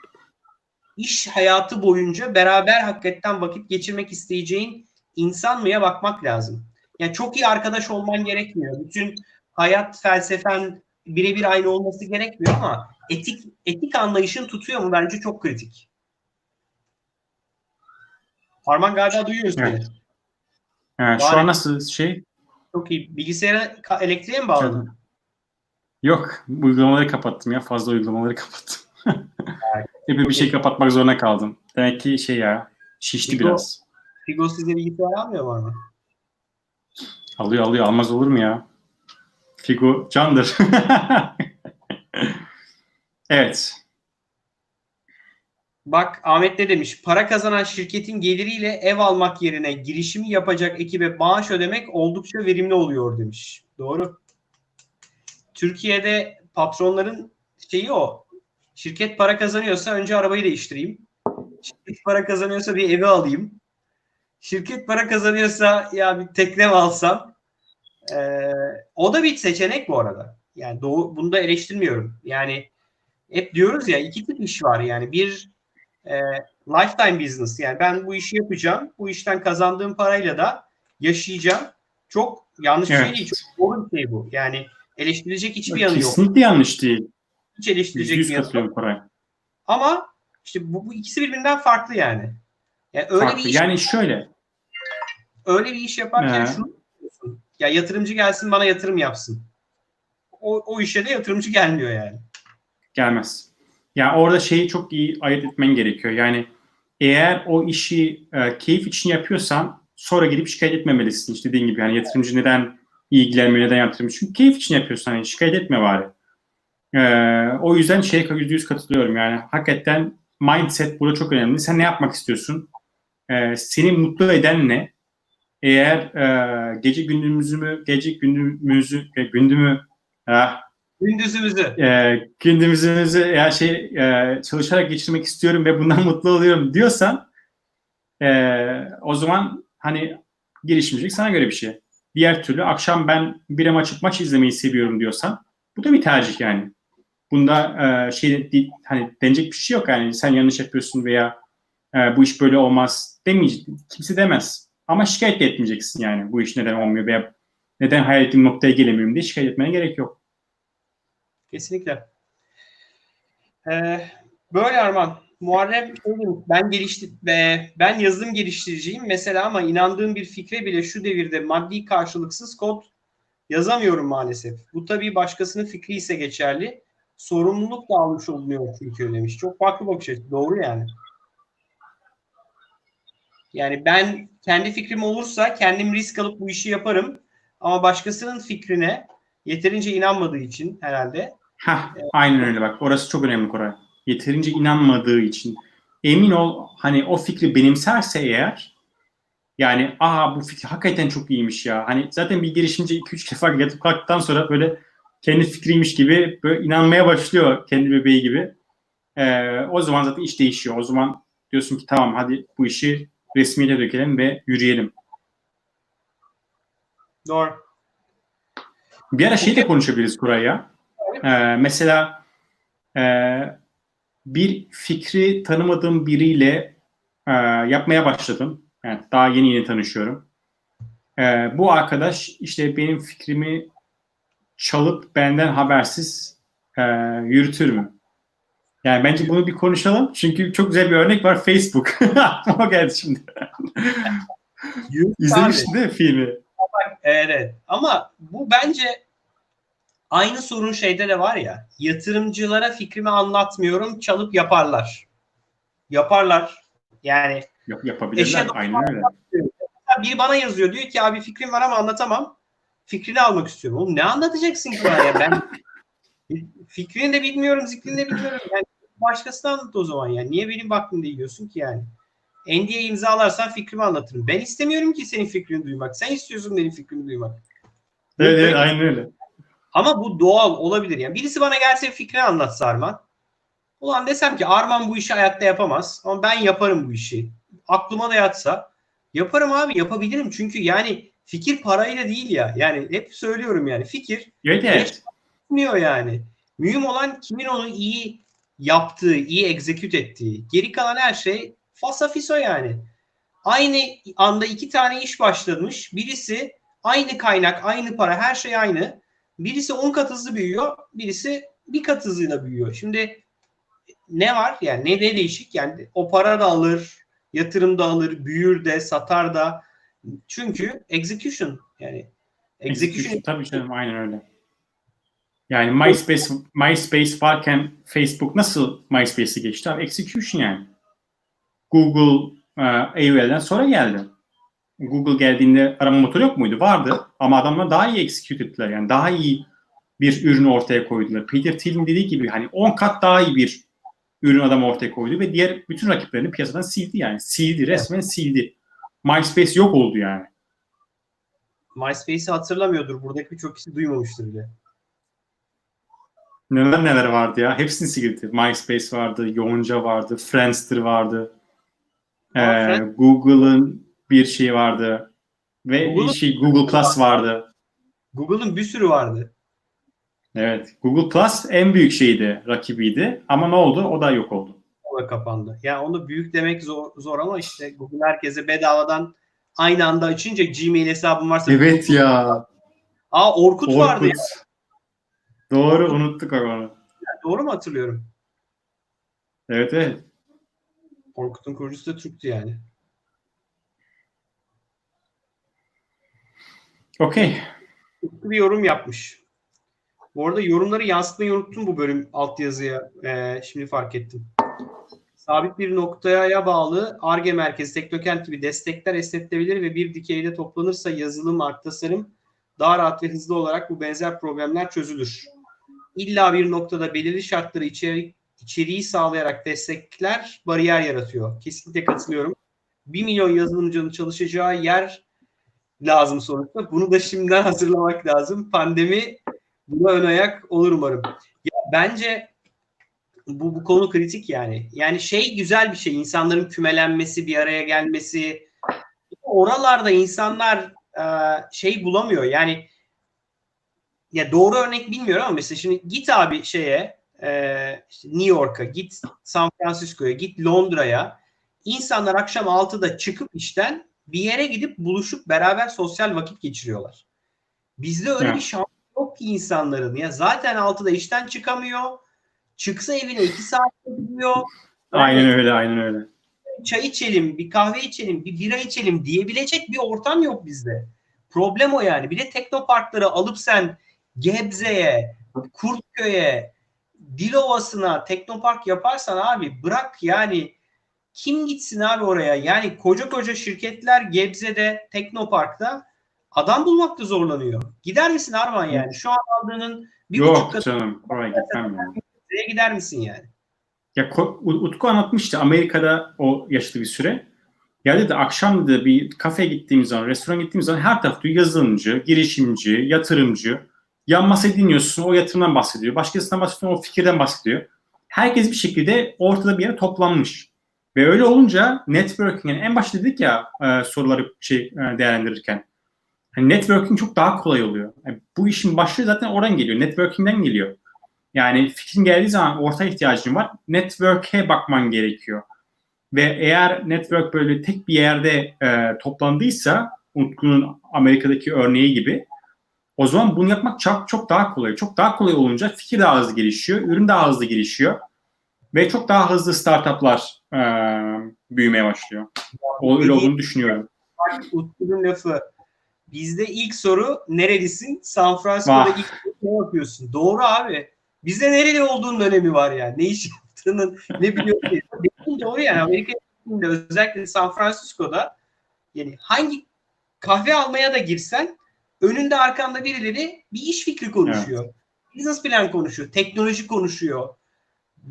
Speaker 1: iş hayatı boyunca beraber hakikaten vakit geçirmek isteyeceğin insan mıya bakmak lazım. Yani çok iyi arkadaş olman gerekmiyor. Bütün hayat felsefen birebir aynı olması gerekmiyor ama etik etik anlayışın tutuyor mu bence çok kritik. Arman galiba duyuyoruz
Speaker 2: Evet.
Speaker 1: beni.
Speaker 2: Ha, şu an nasıl şey?
Speaker 1: Çok iyi. Bilgisayara elektriğe mi bağladın?
Speaker 2: Yok. Uygulamaları kapattım ya. Fazla uygulamaları kapattım. Hep bir şey kapatmak zorunda kaldım. Demek ki şey ya şişti
Speaker 1: Figo-
Speaker 2: biraz.
Speaker 1: Figo size bilgisayar almıyor var mı?
Speaker 2: Alıyor alıyor. Almaz olur mu ya? Figo candır. evet.
Speaker 1: Bak Ahmet ne demiş? Para kazanan şirketin geliriyle ev almak yerine girişimi yapacak ekibe maaş ödemek oldukça verimli oluyor demiş. Doğru. Türkiye'de patronların şeyi o. Şirket para kazanıyorsa önce arabayı değiştireyim. Şirket para kazanıyorsa bir evi alayım. Şirket para kazanıyorsa ya bir tekne alsam? Ee, o da bir seçenek bu arada. Yani doğu, bunu da eleştirmiyorum. Yani hep diyoruz ya iki tip iş var yani. Bir e, lifetime business yani ben bu işi yapacağım. Bu işten kazandığım parayla da yaşayacağım. Çok yanlış bir şey
Speaker 2: Evet.
Speaker 1: değil. Çok doğru bir şey bu. Yani eleştirilecek hiçbir yanı yok.
Speaker 2: Kesinlikle yanlış değil.
Speaker 1: Hiç eleştirilecek bir yanı yok.
Speaker 2: Koray.
Speaker 1: Ama işte bu, bu ikisi birbirinden farklı yani. Yani öyle
Speaker 2: Farklı.
Speaker 1: bir iş
Speaker 2: Yani şöyle.
Speaker 1: öyle bir iş yaparken
Speaker 2: Ee?
Speaker 1: şunu. Ya yatırımcı gelsin bana yatırım yapsın. O, o işe de yatırımcı gelmiyor yani.
Speaker 2: Gelmez. Yani orada şeyi çok iyi ayırt etmen gerekiyor. Yani eğer o işi e, keyif için yapıyorsan sonra gidip şikayet etmemelisin. İşte dediğin gibi yani yatırımcı neden ilgilenmiyor, neden yatırımcı? Çünkü keyif için yapıyorsan yani şikayet etme bari. E, o yüzden şeye yüzde yüz katılıyorum. Yani hakikaten mindset burada çok önemli. Sen ne yapmak istiyorsun? E, seni mutlu eden ne? Eğer e, gece gündüzümüzü, gece gündüzümüzü, gündümü ah,
Speaker 1: Gündüzümüzü.
Speaker 2: e, gündüzümüzü ya şey e, çalışarak geçirmek istiyorum ve bundan mutlu oluyorum diyorsan e, o zaman hani girişimcilik sana göre bir şey. Diğer türlü akşam ben bir açıp maç izlemeyi seviyorum diyorsan bu da bir tercih yani. Bunda e, şey hani denecek bir şey yok yani sen yanlış yapıyorsun veya e, bu iş böyle olmaz demeyecek. Kimse demez. Ama şikayet de etmeyeceksin yani bu iş neden olmuyor veya neden hayal ettiğim noktaya gelemiyorum diye şikayet etmene gerek yok.
Speaker 1: Kesinlikle. Ee, böyle Arman. Muharrem ben gelişti ve ben yazılım geliştiriciyim mesela ama inandığım bir fikre bile şu devirde maddi karşılıksız kod yazamıyorum maalesef. Bu tabii başkasının fikri ise geçerli. Sorumluluk da almış olunuyor çünkü demiş. Çok farklı bakış açısı. Doğru yani. Yani ben kendi fikrim olursa kendim risk alıp bu işi yaparım. Ama başkasının fikrine yeterince inanmadığı için herhalde
Speaker 2: Heh, aynen öyle bak. Orası çok önemli Koray. Yeterince inanmadığı için. Emin ol hani o fikri benimserse eğer yani aa bu fikir hakikaten çok iyiymiş ya. Hani zaten bir girişimci 2-3 defa yatıp kalktıktan sonra böyle kendi fikriymiş gibi böyle inanmaya başlıyor kendi bebeği gibi. Ee, o zaman zaten iş değişiyor. O zaman diyorsun ki tamam hadi bu işi resmiyete dökelim ve yürüyelim.
Speaker 1: doğru.
Speaker 2: Bir ara şey de konuşabiliriz Kuray ya. Ee, mesela e, bir fikri tanımadığım biriyle e, yapmaya başladım. Yani daha yeni yeni tanışıyorum. E, bu arkadaş işte benim fikrimi çalıp benden habersiz e, yürütür mü? Yani bence bunu bir konuşalım. Çünkü çok güzel bir örnek var. Facebook. Aklıma geldi şimdi. İzlemiştin değil mi filmi?
Speaker 1: Evet. Ama bu bence aynı sorun şeyde de var ya. Yatırımcılara fikrimi anlatmıyorum, çalıp yaparlar. Yaparlar. Yani
Speaker 2: Yap, yapabilirler. Aynen öyle.
Speaker 1: biri bana yazıyor diyor ki abi fikrim var ama anlatamam. Fikrini almak istiyorum. Oğlum ne anlatacaksın ki bana ya? Ben fikrini de bilmiyorum, zikrini de bilmiyorum. Yani başkasına anlat o zaman yani. Niye benim vaktimi yiyorsun ki yani? NDA imzalarsan fikrimi anlatırım. Ben istemiyorum ki senin fikrini duymak. Sen istiyorsun benim fikrimi duymak.
Speaker 2: Evet, evet aynen öyle.
Speaker 1: Ama bu doğal olabilir. Yani birisi bana gelse fikrini anlatsa Arman. Ulan desem ki Arman bu işi hayatta yapamaz ama ben yaparım bu işi. Aklıma da yatsa yaparım abi yapabilirim. Çünkü yani fikir parayla değil ya. Yani hep söylüyorum yani fikir
Speaker 2: Evet,
Speaker 1: bitmiyor yani. Mühim olan kimin onu iyi yaptığı, iyi execute ettiği. Geri kalan her şey fasafiso yani. Aynı anda iki tane iş başlamış. Birisi aynı kaynak, aynı para, her şey aynı. Birisi 10 kat hızlı büyüyor, birisi bir kat hızıyla büyüyor. Şimdi ne var? Yani ne, ne değişik? Yani o para da alır, yatırım da alır, büyür de, satar da. Çünkü execution yani execution,
Speaker 2: Execution, tabii canım aynen öyle. Yani MySpace MySpace varken Facebook nasıl MySpace'i geçti abi? Execution yani. Google e, AOL'den sonra geldi. Google geldiğinde arama motoru yok muydu? Vardı. Ama adamlar daha iyi execute ettiler. Yani daha iyi bir ürünü ortaya koydular. Peter Thiel'in dediği gibi hani 10 kat daha iyi bir ürün adam ortaya koydu ve diğer bütün rakiplerini piyasadan sildi yani. Sildi, resmen sildi. MySpace yok oldu yani.
Speaker 1: MySpace'i hatırlamıyordur. Buradaki birçok kişi duymamıştır bile.
Speaker 2: Neler neler vardı ya. Hepsini sildi. MySpace vardı, Yonca vardı, Friendster vardı. Ee,
Speaker 1: Friend-
Speaker 2: Google'ın bir şeyi vardı. Ve bir şey Google Plus vardı.
Speaker 1: Google'ın bir sürü vardı.
Speaker 2: Evet. Google Plus en büyük şeydi, rakibiydi. Ama ne oldu? O da yok oldu.
Speaker 1: O da kapandı. Yani onu büyük demek zor, zor ama işte Google herkese bedavadan aynı anda açınca Gmail hesabın varsa
Speaker 2: Evet ya.
Speaker 1: Aa Orkut, vardı ya.
Speaker 2: Doğru unuttuk onu.
Speaker 1: Doğru mu hatırlıyorum?
Speaker 2: Evet evet.
Speaker 1: Orkut'un kurucusu da Türk'tü yani.
Speaker 2: Okey.
Speaker 1: Bir yorum yapmış. Bu arada yorumları yansıtmayı unuttum bu bölüm altyazıya. Ee, şimdi fark ettim. Sabit bir noktaya bağlı ARGE merkezi Teknokent gibi destekler esnetilebilir ve bir dikeyde toplanırsa yazılım, art tasarım daha rahat ve hızlı olarak bu benzer problemler çözülür. İlla bir noktada belirli şartları içeri, içeriği sağlayarak destekler bariyer yaratıyor. Kesinlikle katılıyorum. 1 milyon yazılımcının çalışacağı yer lazım sonuçta. Bunu da şimdiden hazırlamak lazım. Pandemi buna ön ayak olur umarım. Ya bence bu, bu konu kritik yani. Yani şey güzel bir şey. İnsanların kümelenmesi, bir araya gelmesi. Oralarda insanlar şey bulamıyor. Yani ya doğru örnek bilmiyorum ama mesela şimdi git abi şeye e, işte New York'a, git San Francisco'ya, git Londra'ya. İnsanlar akşam 6'da çıkıp işten bir yere gidip buluşup beraber sosyal vakit geçiriyorlar. Bizde öyle
Speaker 2: Evet.
Speaker 1: bir şans yok ki insanların. Ya zaten 6'da işten çıkamıyor. Çıksa evine 2 saatte gidiyor.
Speaker 2: Aynen öyle, aynen öyle.
Speaker 1: Çay içelim, bir kahve içelim, bir bira içelim diyebilecek bir ortam yok bizde. Problem o yani. Bir de teknoparkları alıp sen Gebze'ye, Kurtköy'e, Dilovası'na teknopark yaparsan abi bırak yani kim gitsin abi oraya? Yani koca koca şirketler Gebze'de, Teknopark'ta adam bulmakta zorlanıyor. Gider misin Arman yani? Şu an aldığının bir buçuk
Speaker 2: Yok
Speaker 1: katı
Speaker 2: canım, oraya gitmem yani.
Speaker 1: Gider misin yani?
Speaker 2: Ya Utku anlatmıştı Amerika'da o yaşlı bir süre. Ya dedi akşam dedi bir kafe gittiğimiz zaman, restoran gittiğimiz zaman her tarafta girişimci, girişimci, yatırımcı. Yan masayı dinliyorsun, o yatırımdan bahsediyor. Başkasından bahsediyor, o fikirden bahsediyor. Herkes bir şekilde ortada bir yere toplanmış. Ve öyle olunca networking, yani en başta dedik ya e, soruları şey e, değerlendirirken. Hani networking çok daha kolay oluyor. Yani bu işin başlığı zaten oradan geliyor, networking'den geliyor. Yani fikrin geldiği zaman orta ihtiyacın var. Network'e bakman gerekiyor. Ve eğer network böyle tek bir yerde e, toplandıysa Utku'nun Amerika'daki örneği gibi o zaman bunu yapmak çok çok daha kolay. Çok daha kolay olunca fikir daha hızlı gelişiyor, ürün daha hızlı gelişiyor ve çok daha hızlı startuplar e, büyümeye başlıyor. O öyle olduğunu düşünüyorum.
Speaker 1: Utku'nun lafı. Bizde ilk soru nerelisin? San Francisco'da
Speaker 2: Vah.
Speaker 1: ilk soru ne yapıyorsun? Doğru abi. Bizde nereli olduğunun önemi var yani. Ne iş yaptığının, ne biliyorsun. Benim doğru yani Amerika'da özellikle San Francisco'da yani hangi kahve almaya da girsen önünde arkanda birileri bir iş fikri konuşuyor. Business plan konuşuyor. Teknoloji konuşuyor.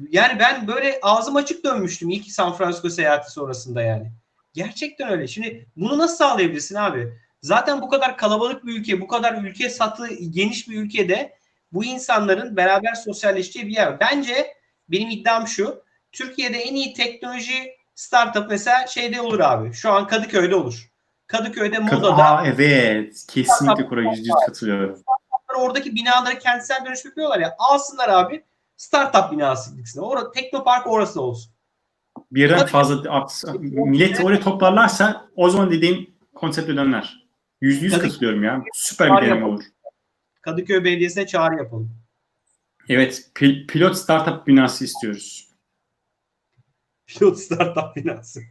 Speaker 1: Yani ben böyle ağzım açık dönmüştüm ilk San Francisco seyahati sonrasında yani. Gerçekten öyle. Şimdi bunu nasıl sağlayabilirsin abi? Zaten bu kadar kalabalık bir ülke, bu kadar ülke satı geniş bir ülkede bu insanların beraber sosyalleştiği bir yer. Bence benim iddiam şu. Türkiye'de en iyi teknoloji startup mesela şeyde olur abi. Şu an Kadıköy'de olur. Kadıköy'de modada
Speaker 2: Aa, evet. Kesinlikle Koray yüzde yüz katılıyorum.
Speaker 1: oradaki binaları kentsel dönüşüm yapıyorlar ya. Alsınlar abi startup binası diksin. Orada teknopark orası olsun.
Speaker 2: Birden
Speaker 1: Tabii.
Speaker 2: fazla millet oraya toplarlarsa o zaman dediğim konsepte döner. Yüzde yüz katılıyorum ya. Süper bir deneyim olur.
Speaker 1: Kadıköy Belediyesi'ne çağrı yapalım.
Speaker 2: Evet. pil- pilot startup binası istiyoruz.
Speaker 1: Pilot startup binası.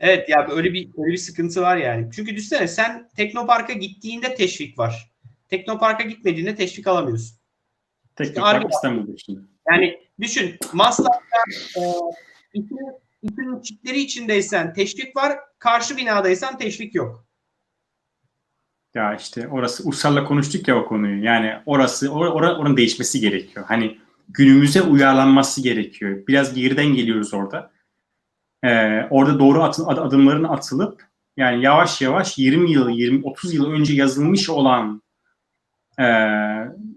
Speaker 1: Evet ya öyle bir öyle bir sıkıntı var yani. Çünkü düşünsene sen Teknopark'a gittiğinde teşvik var. Teknopark'a gitmediğinde teşvik alamıyorsun.
Speaker 2: Tek
Speaker 1: Harbi.
Speaker 2: tek İstanbul'da şimdi.
Speaker 1: Yani düşün Maslak'ta e, bütün, bütün çiftleri içindeysen teşvik var. Karşı binadaysan teşvik yok.
Speaker 2: Ya işte orası Ussal'la konuştuk ya o konuyu. Yani orası or, or- oranın değişmesi gerekiyor. Hani günümüze uyarlanması gerekiyor. Biraz geriden geliyoruz orada. Ee, orada doğru ad- adımların atılıp yani yavaş yavaş 20 yıl, 20 30 yıl önce yazılmış olan e,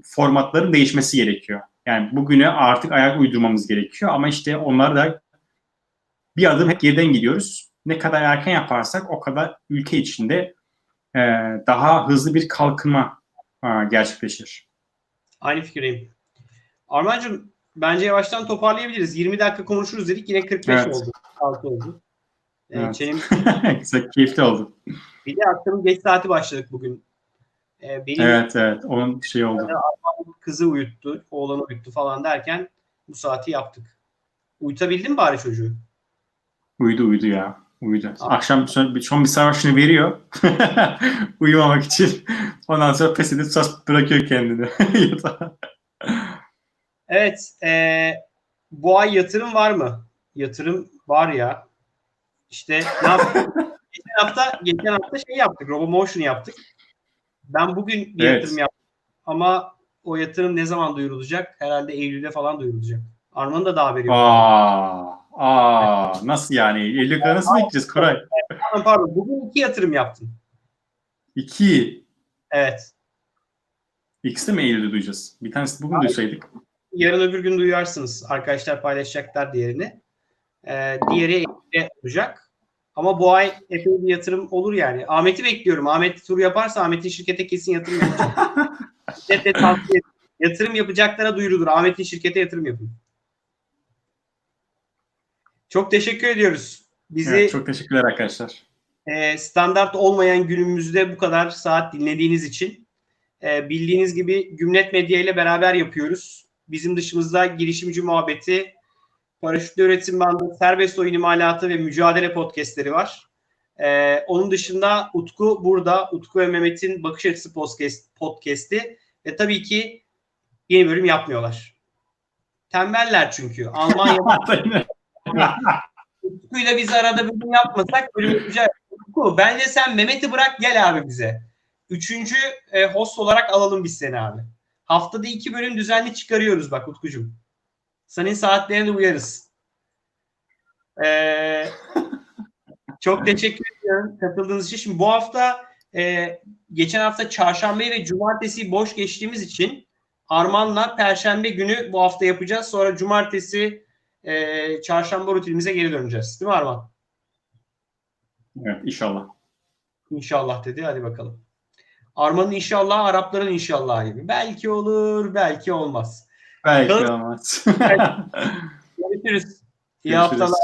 Speaker 2: formatların değişmesi gerekiyor. Yani bugüne artık ayak uydurmamız gerekiyor ama işte onlar da bir adım hep geriden gidiyoruz. Ne kadar erken yaparsak o kadar ülke içinde e, daha hızlı bir kalkınma e, gerçekleşir.
Speaker 1: Aynı fikirdeyim. Armancığım bence yavaştan toparlayabiliriz. 20 dakika konuşuruz dedik. Yine 45
Speaker 2: Evet.
Speaker 1: oldu. 6 oldu. Ee,
Speaker 2: Evet.
Speaker 1: çenemiz-
Speaker 2: Güzel, keyifli oldu.
Speaker 1: bir de akşamın geç saati başladık bugün. Ee, benim
Speaker 2: Evet, evet. Onun şey oldu.
Speaker 1: kızı uyuttu, oğlanı uyuttu falan derken bu saati yaptık. Uyutabildin mi bari çocuğu?
Speaker 2: Uyudu uyudu ya. Uyudu. Akşam son, son bir savaşını veriyor. Uyumamak için. Ondan sonra pes edip bırakıyor kendini.
Speaker 1: Evet. ee, bu ay yatırım var mı? Yatırım var ya. İşte ne yaptık? geçen hafta geçen hafta şey yaptık. RoboMotion yaptık. Ben bugün bir
Speaker 2: Evet.
Speaker 1: yatırım yaptım. Ama o yatırım ne zaman duyurulacak? Herhalde Eylül'de falan duyurulacak. Arman'ın da daha haberi yok.
Speaker 2: aa, aa, nasıl yani? Eylül ayı nasıl bekleyeceğiz Koray?
Speaker 1: Pardon, pardon. Bugün iki yatırım yaptım.
Speaker 2: İki.
Speaker 1: Evet.
Speaker 2: İkisi de mi Eylül'de duyacağız? Bir tanesi bugün duysaydık.
Speaker 1: Yarın öbür gün duyarsınız. Arkadaşlar paylaşacaklar diğerini. Ee, diğeri Eylül'de olacak. Ama bu ay epey bir yatırım olur yani. Ahmet'i bekliyorum. Ahmet tur yaparsa Ahmet'in şirkete kesin yatırım yapacak. Tavsiye. Yatırım yapacaklara duyurulur. Ahmet'in şirkete yatırım yapın. Çok teşekkür ediyoruz. Bizi
Speaker 2: Evet, çok teşekkürler arkadaşlar.
Speaker 1: e, standart olmayan günümüzde bu kadar saat dinlediğiniz için. E, bildiğiniz gibi Gümlet Medya ile beraber yapıyoruz. Bizim dışımızda girişimci muhabbeti, paraşütlü üretim bandı, serbest oyun imalatı ve mücadele podcastleri var. E, onun dışında Utku burada. Utku ve Mehmet'in Bakış Açısı podcast, podcast'i ve tabii ki yeni bölüm yapmıyorlar. Tembeller çünkü. Almanya'da Utku'yla biz arada bölüm yapmasak bölüm yapacağız. Utku bence sen Mehmet'i bırak gel abi bize. Üçüncü e, host olarak alalım biz seni abi. Haftada iki bölüm düzenli çıkarıyoruz bak Utkucuğum. Senin saatlerine de uyarız. Ee, çok teşekkür ediyorum katıldığınız için. Şimdi bu hafta e, geçen hafta çarşambayı ve cumartesi boş geçtiğimiz için Arman'la perşembe günü bu hafta yapacağız. Sonra cumartesi e, çarşamba rutinimize geri döneceğiz. Değil mi Arman?
Speaker 2: Evet inşallah.
Speaker 1: İnşallah dedi. Hadi bakalım. Arman'ın inşallah Arapların inşallah gibi. Belki olur, belki olmaz.
Speaker 2: Belki
Speaker 1: Kalın-
Speaker 2: olmaz.
Speaker 1: Görüşürüz. İyi
Speaker 2: Görüşürüz.
Speaker 1: haftalar.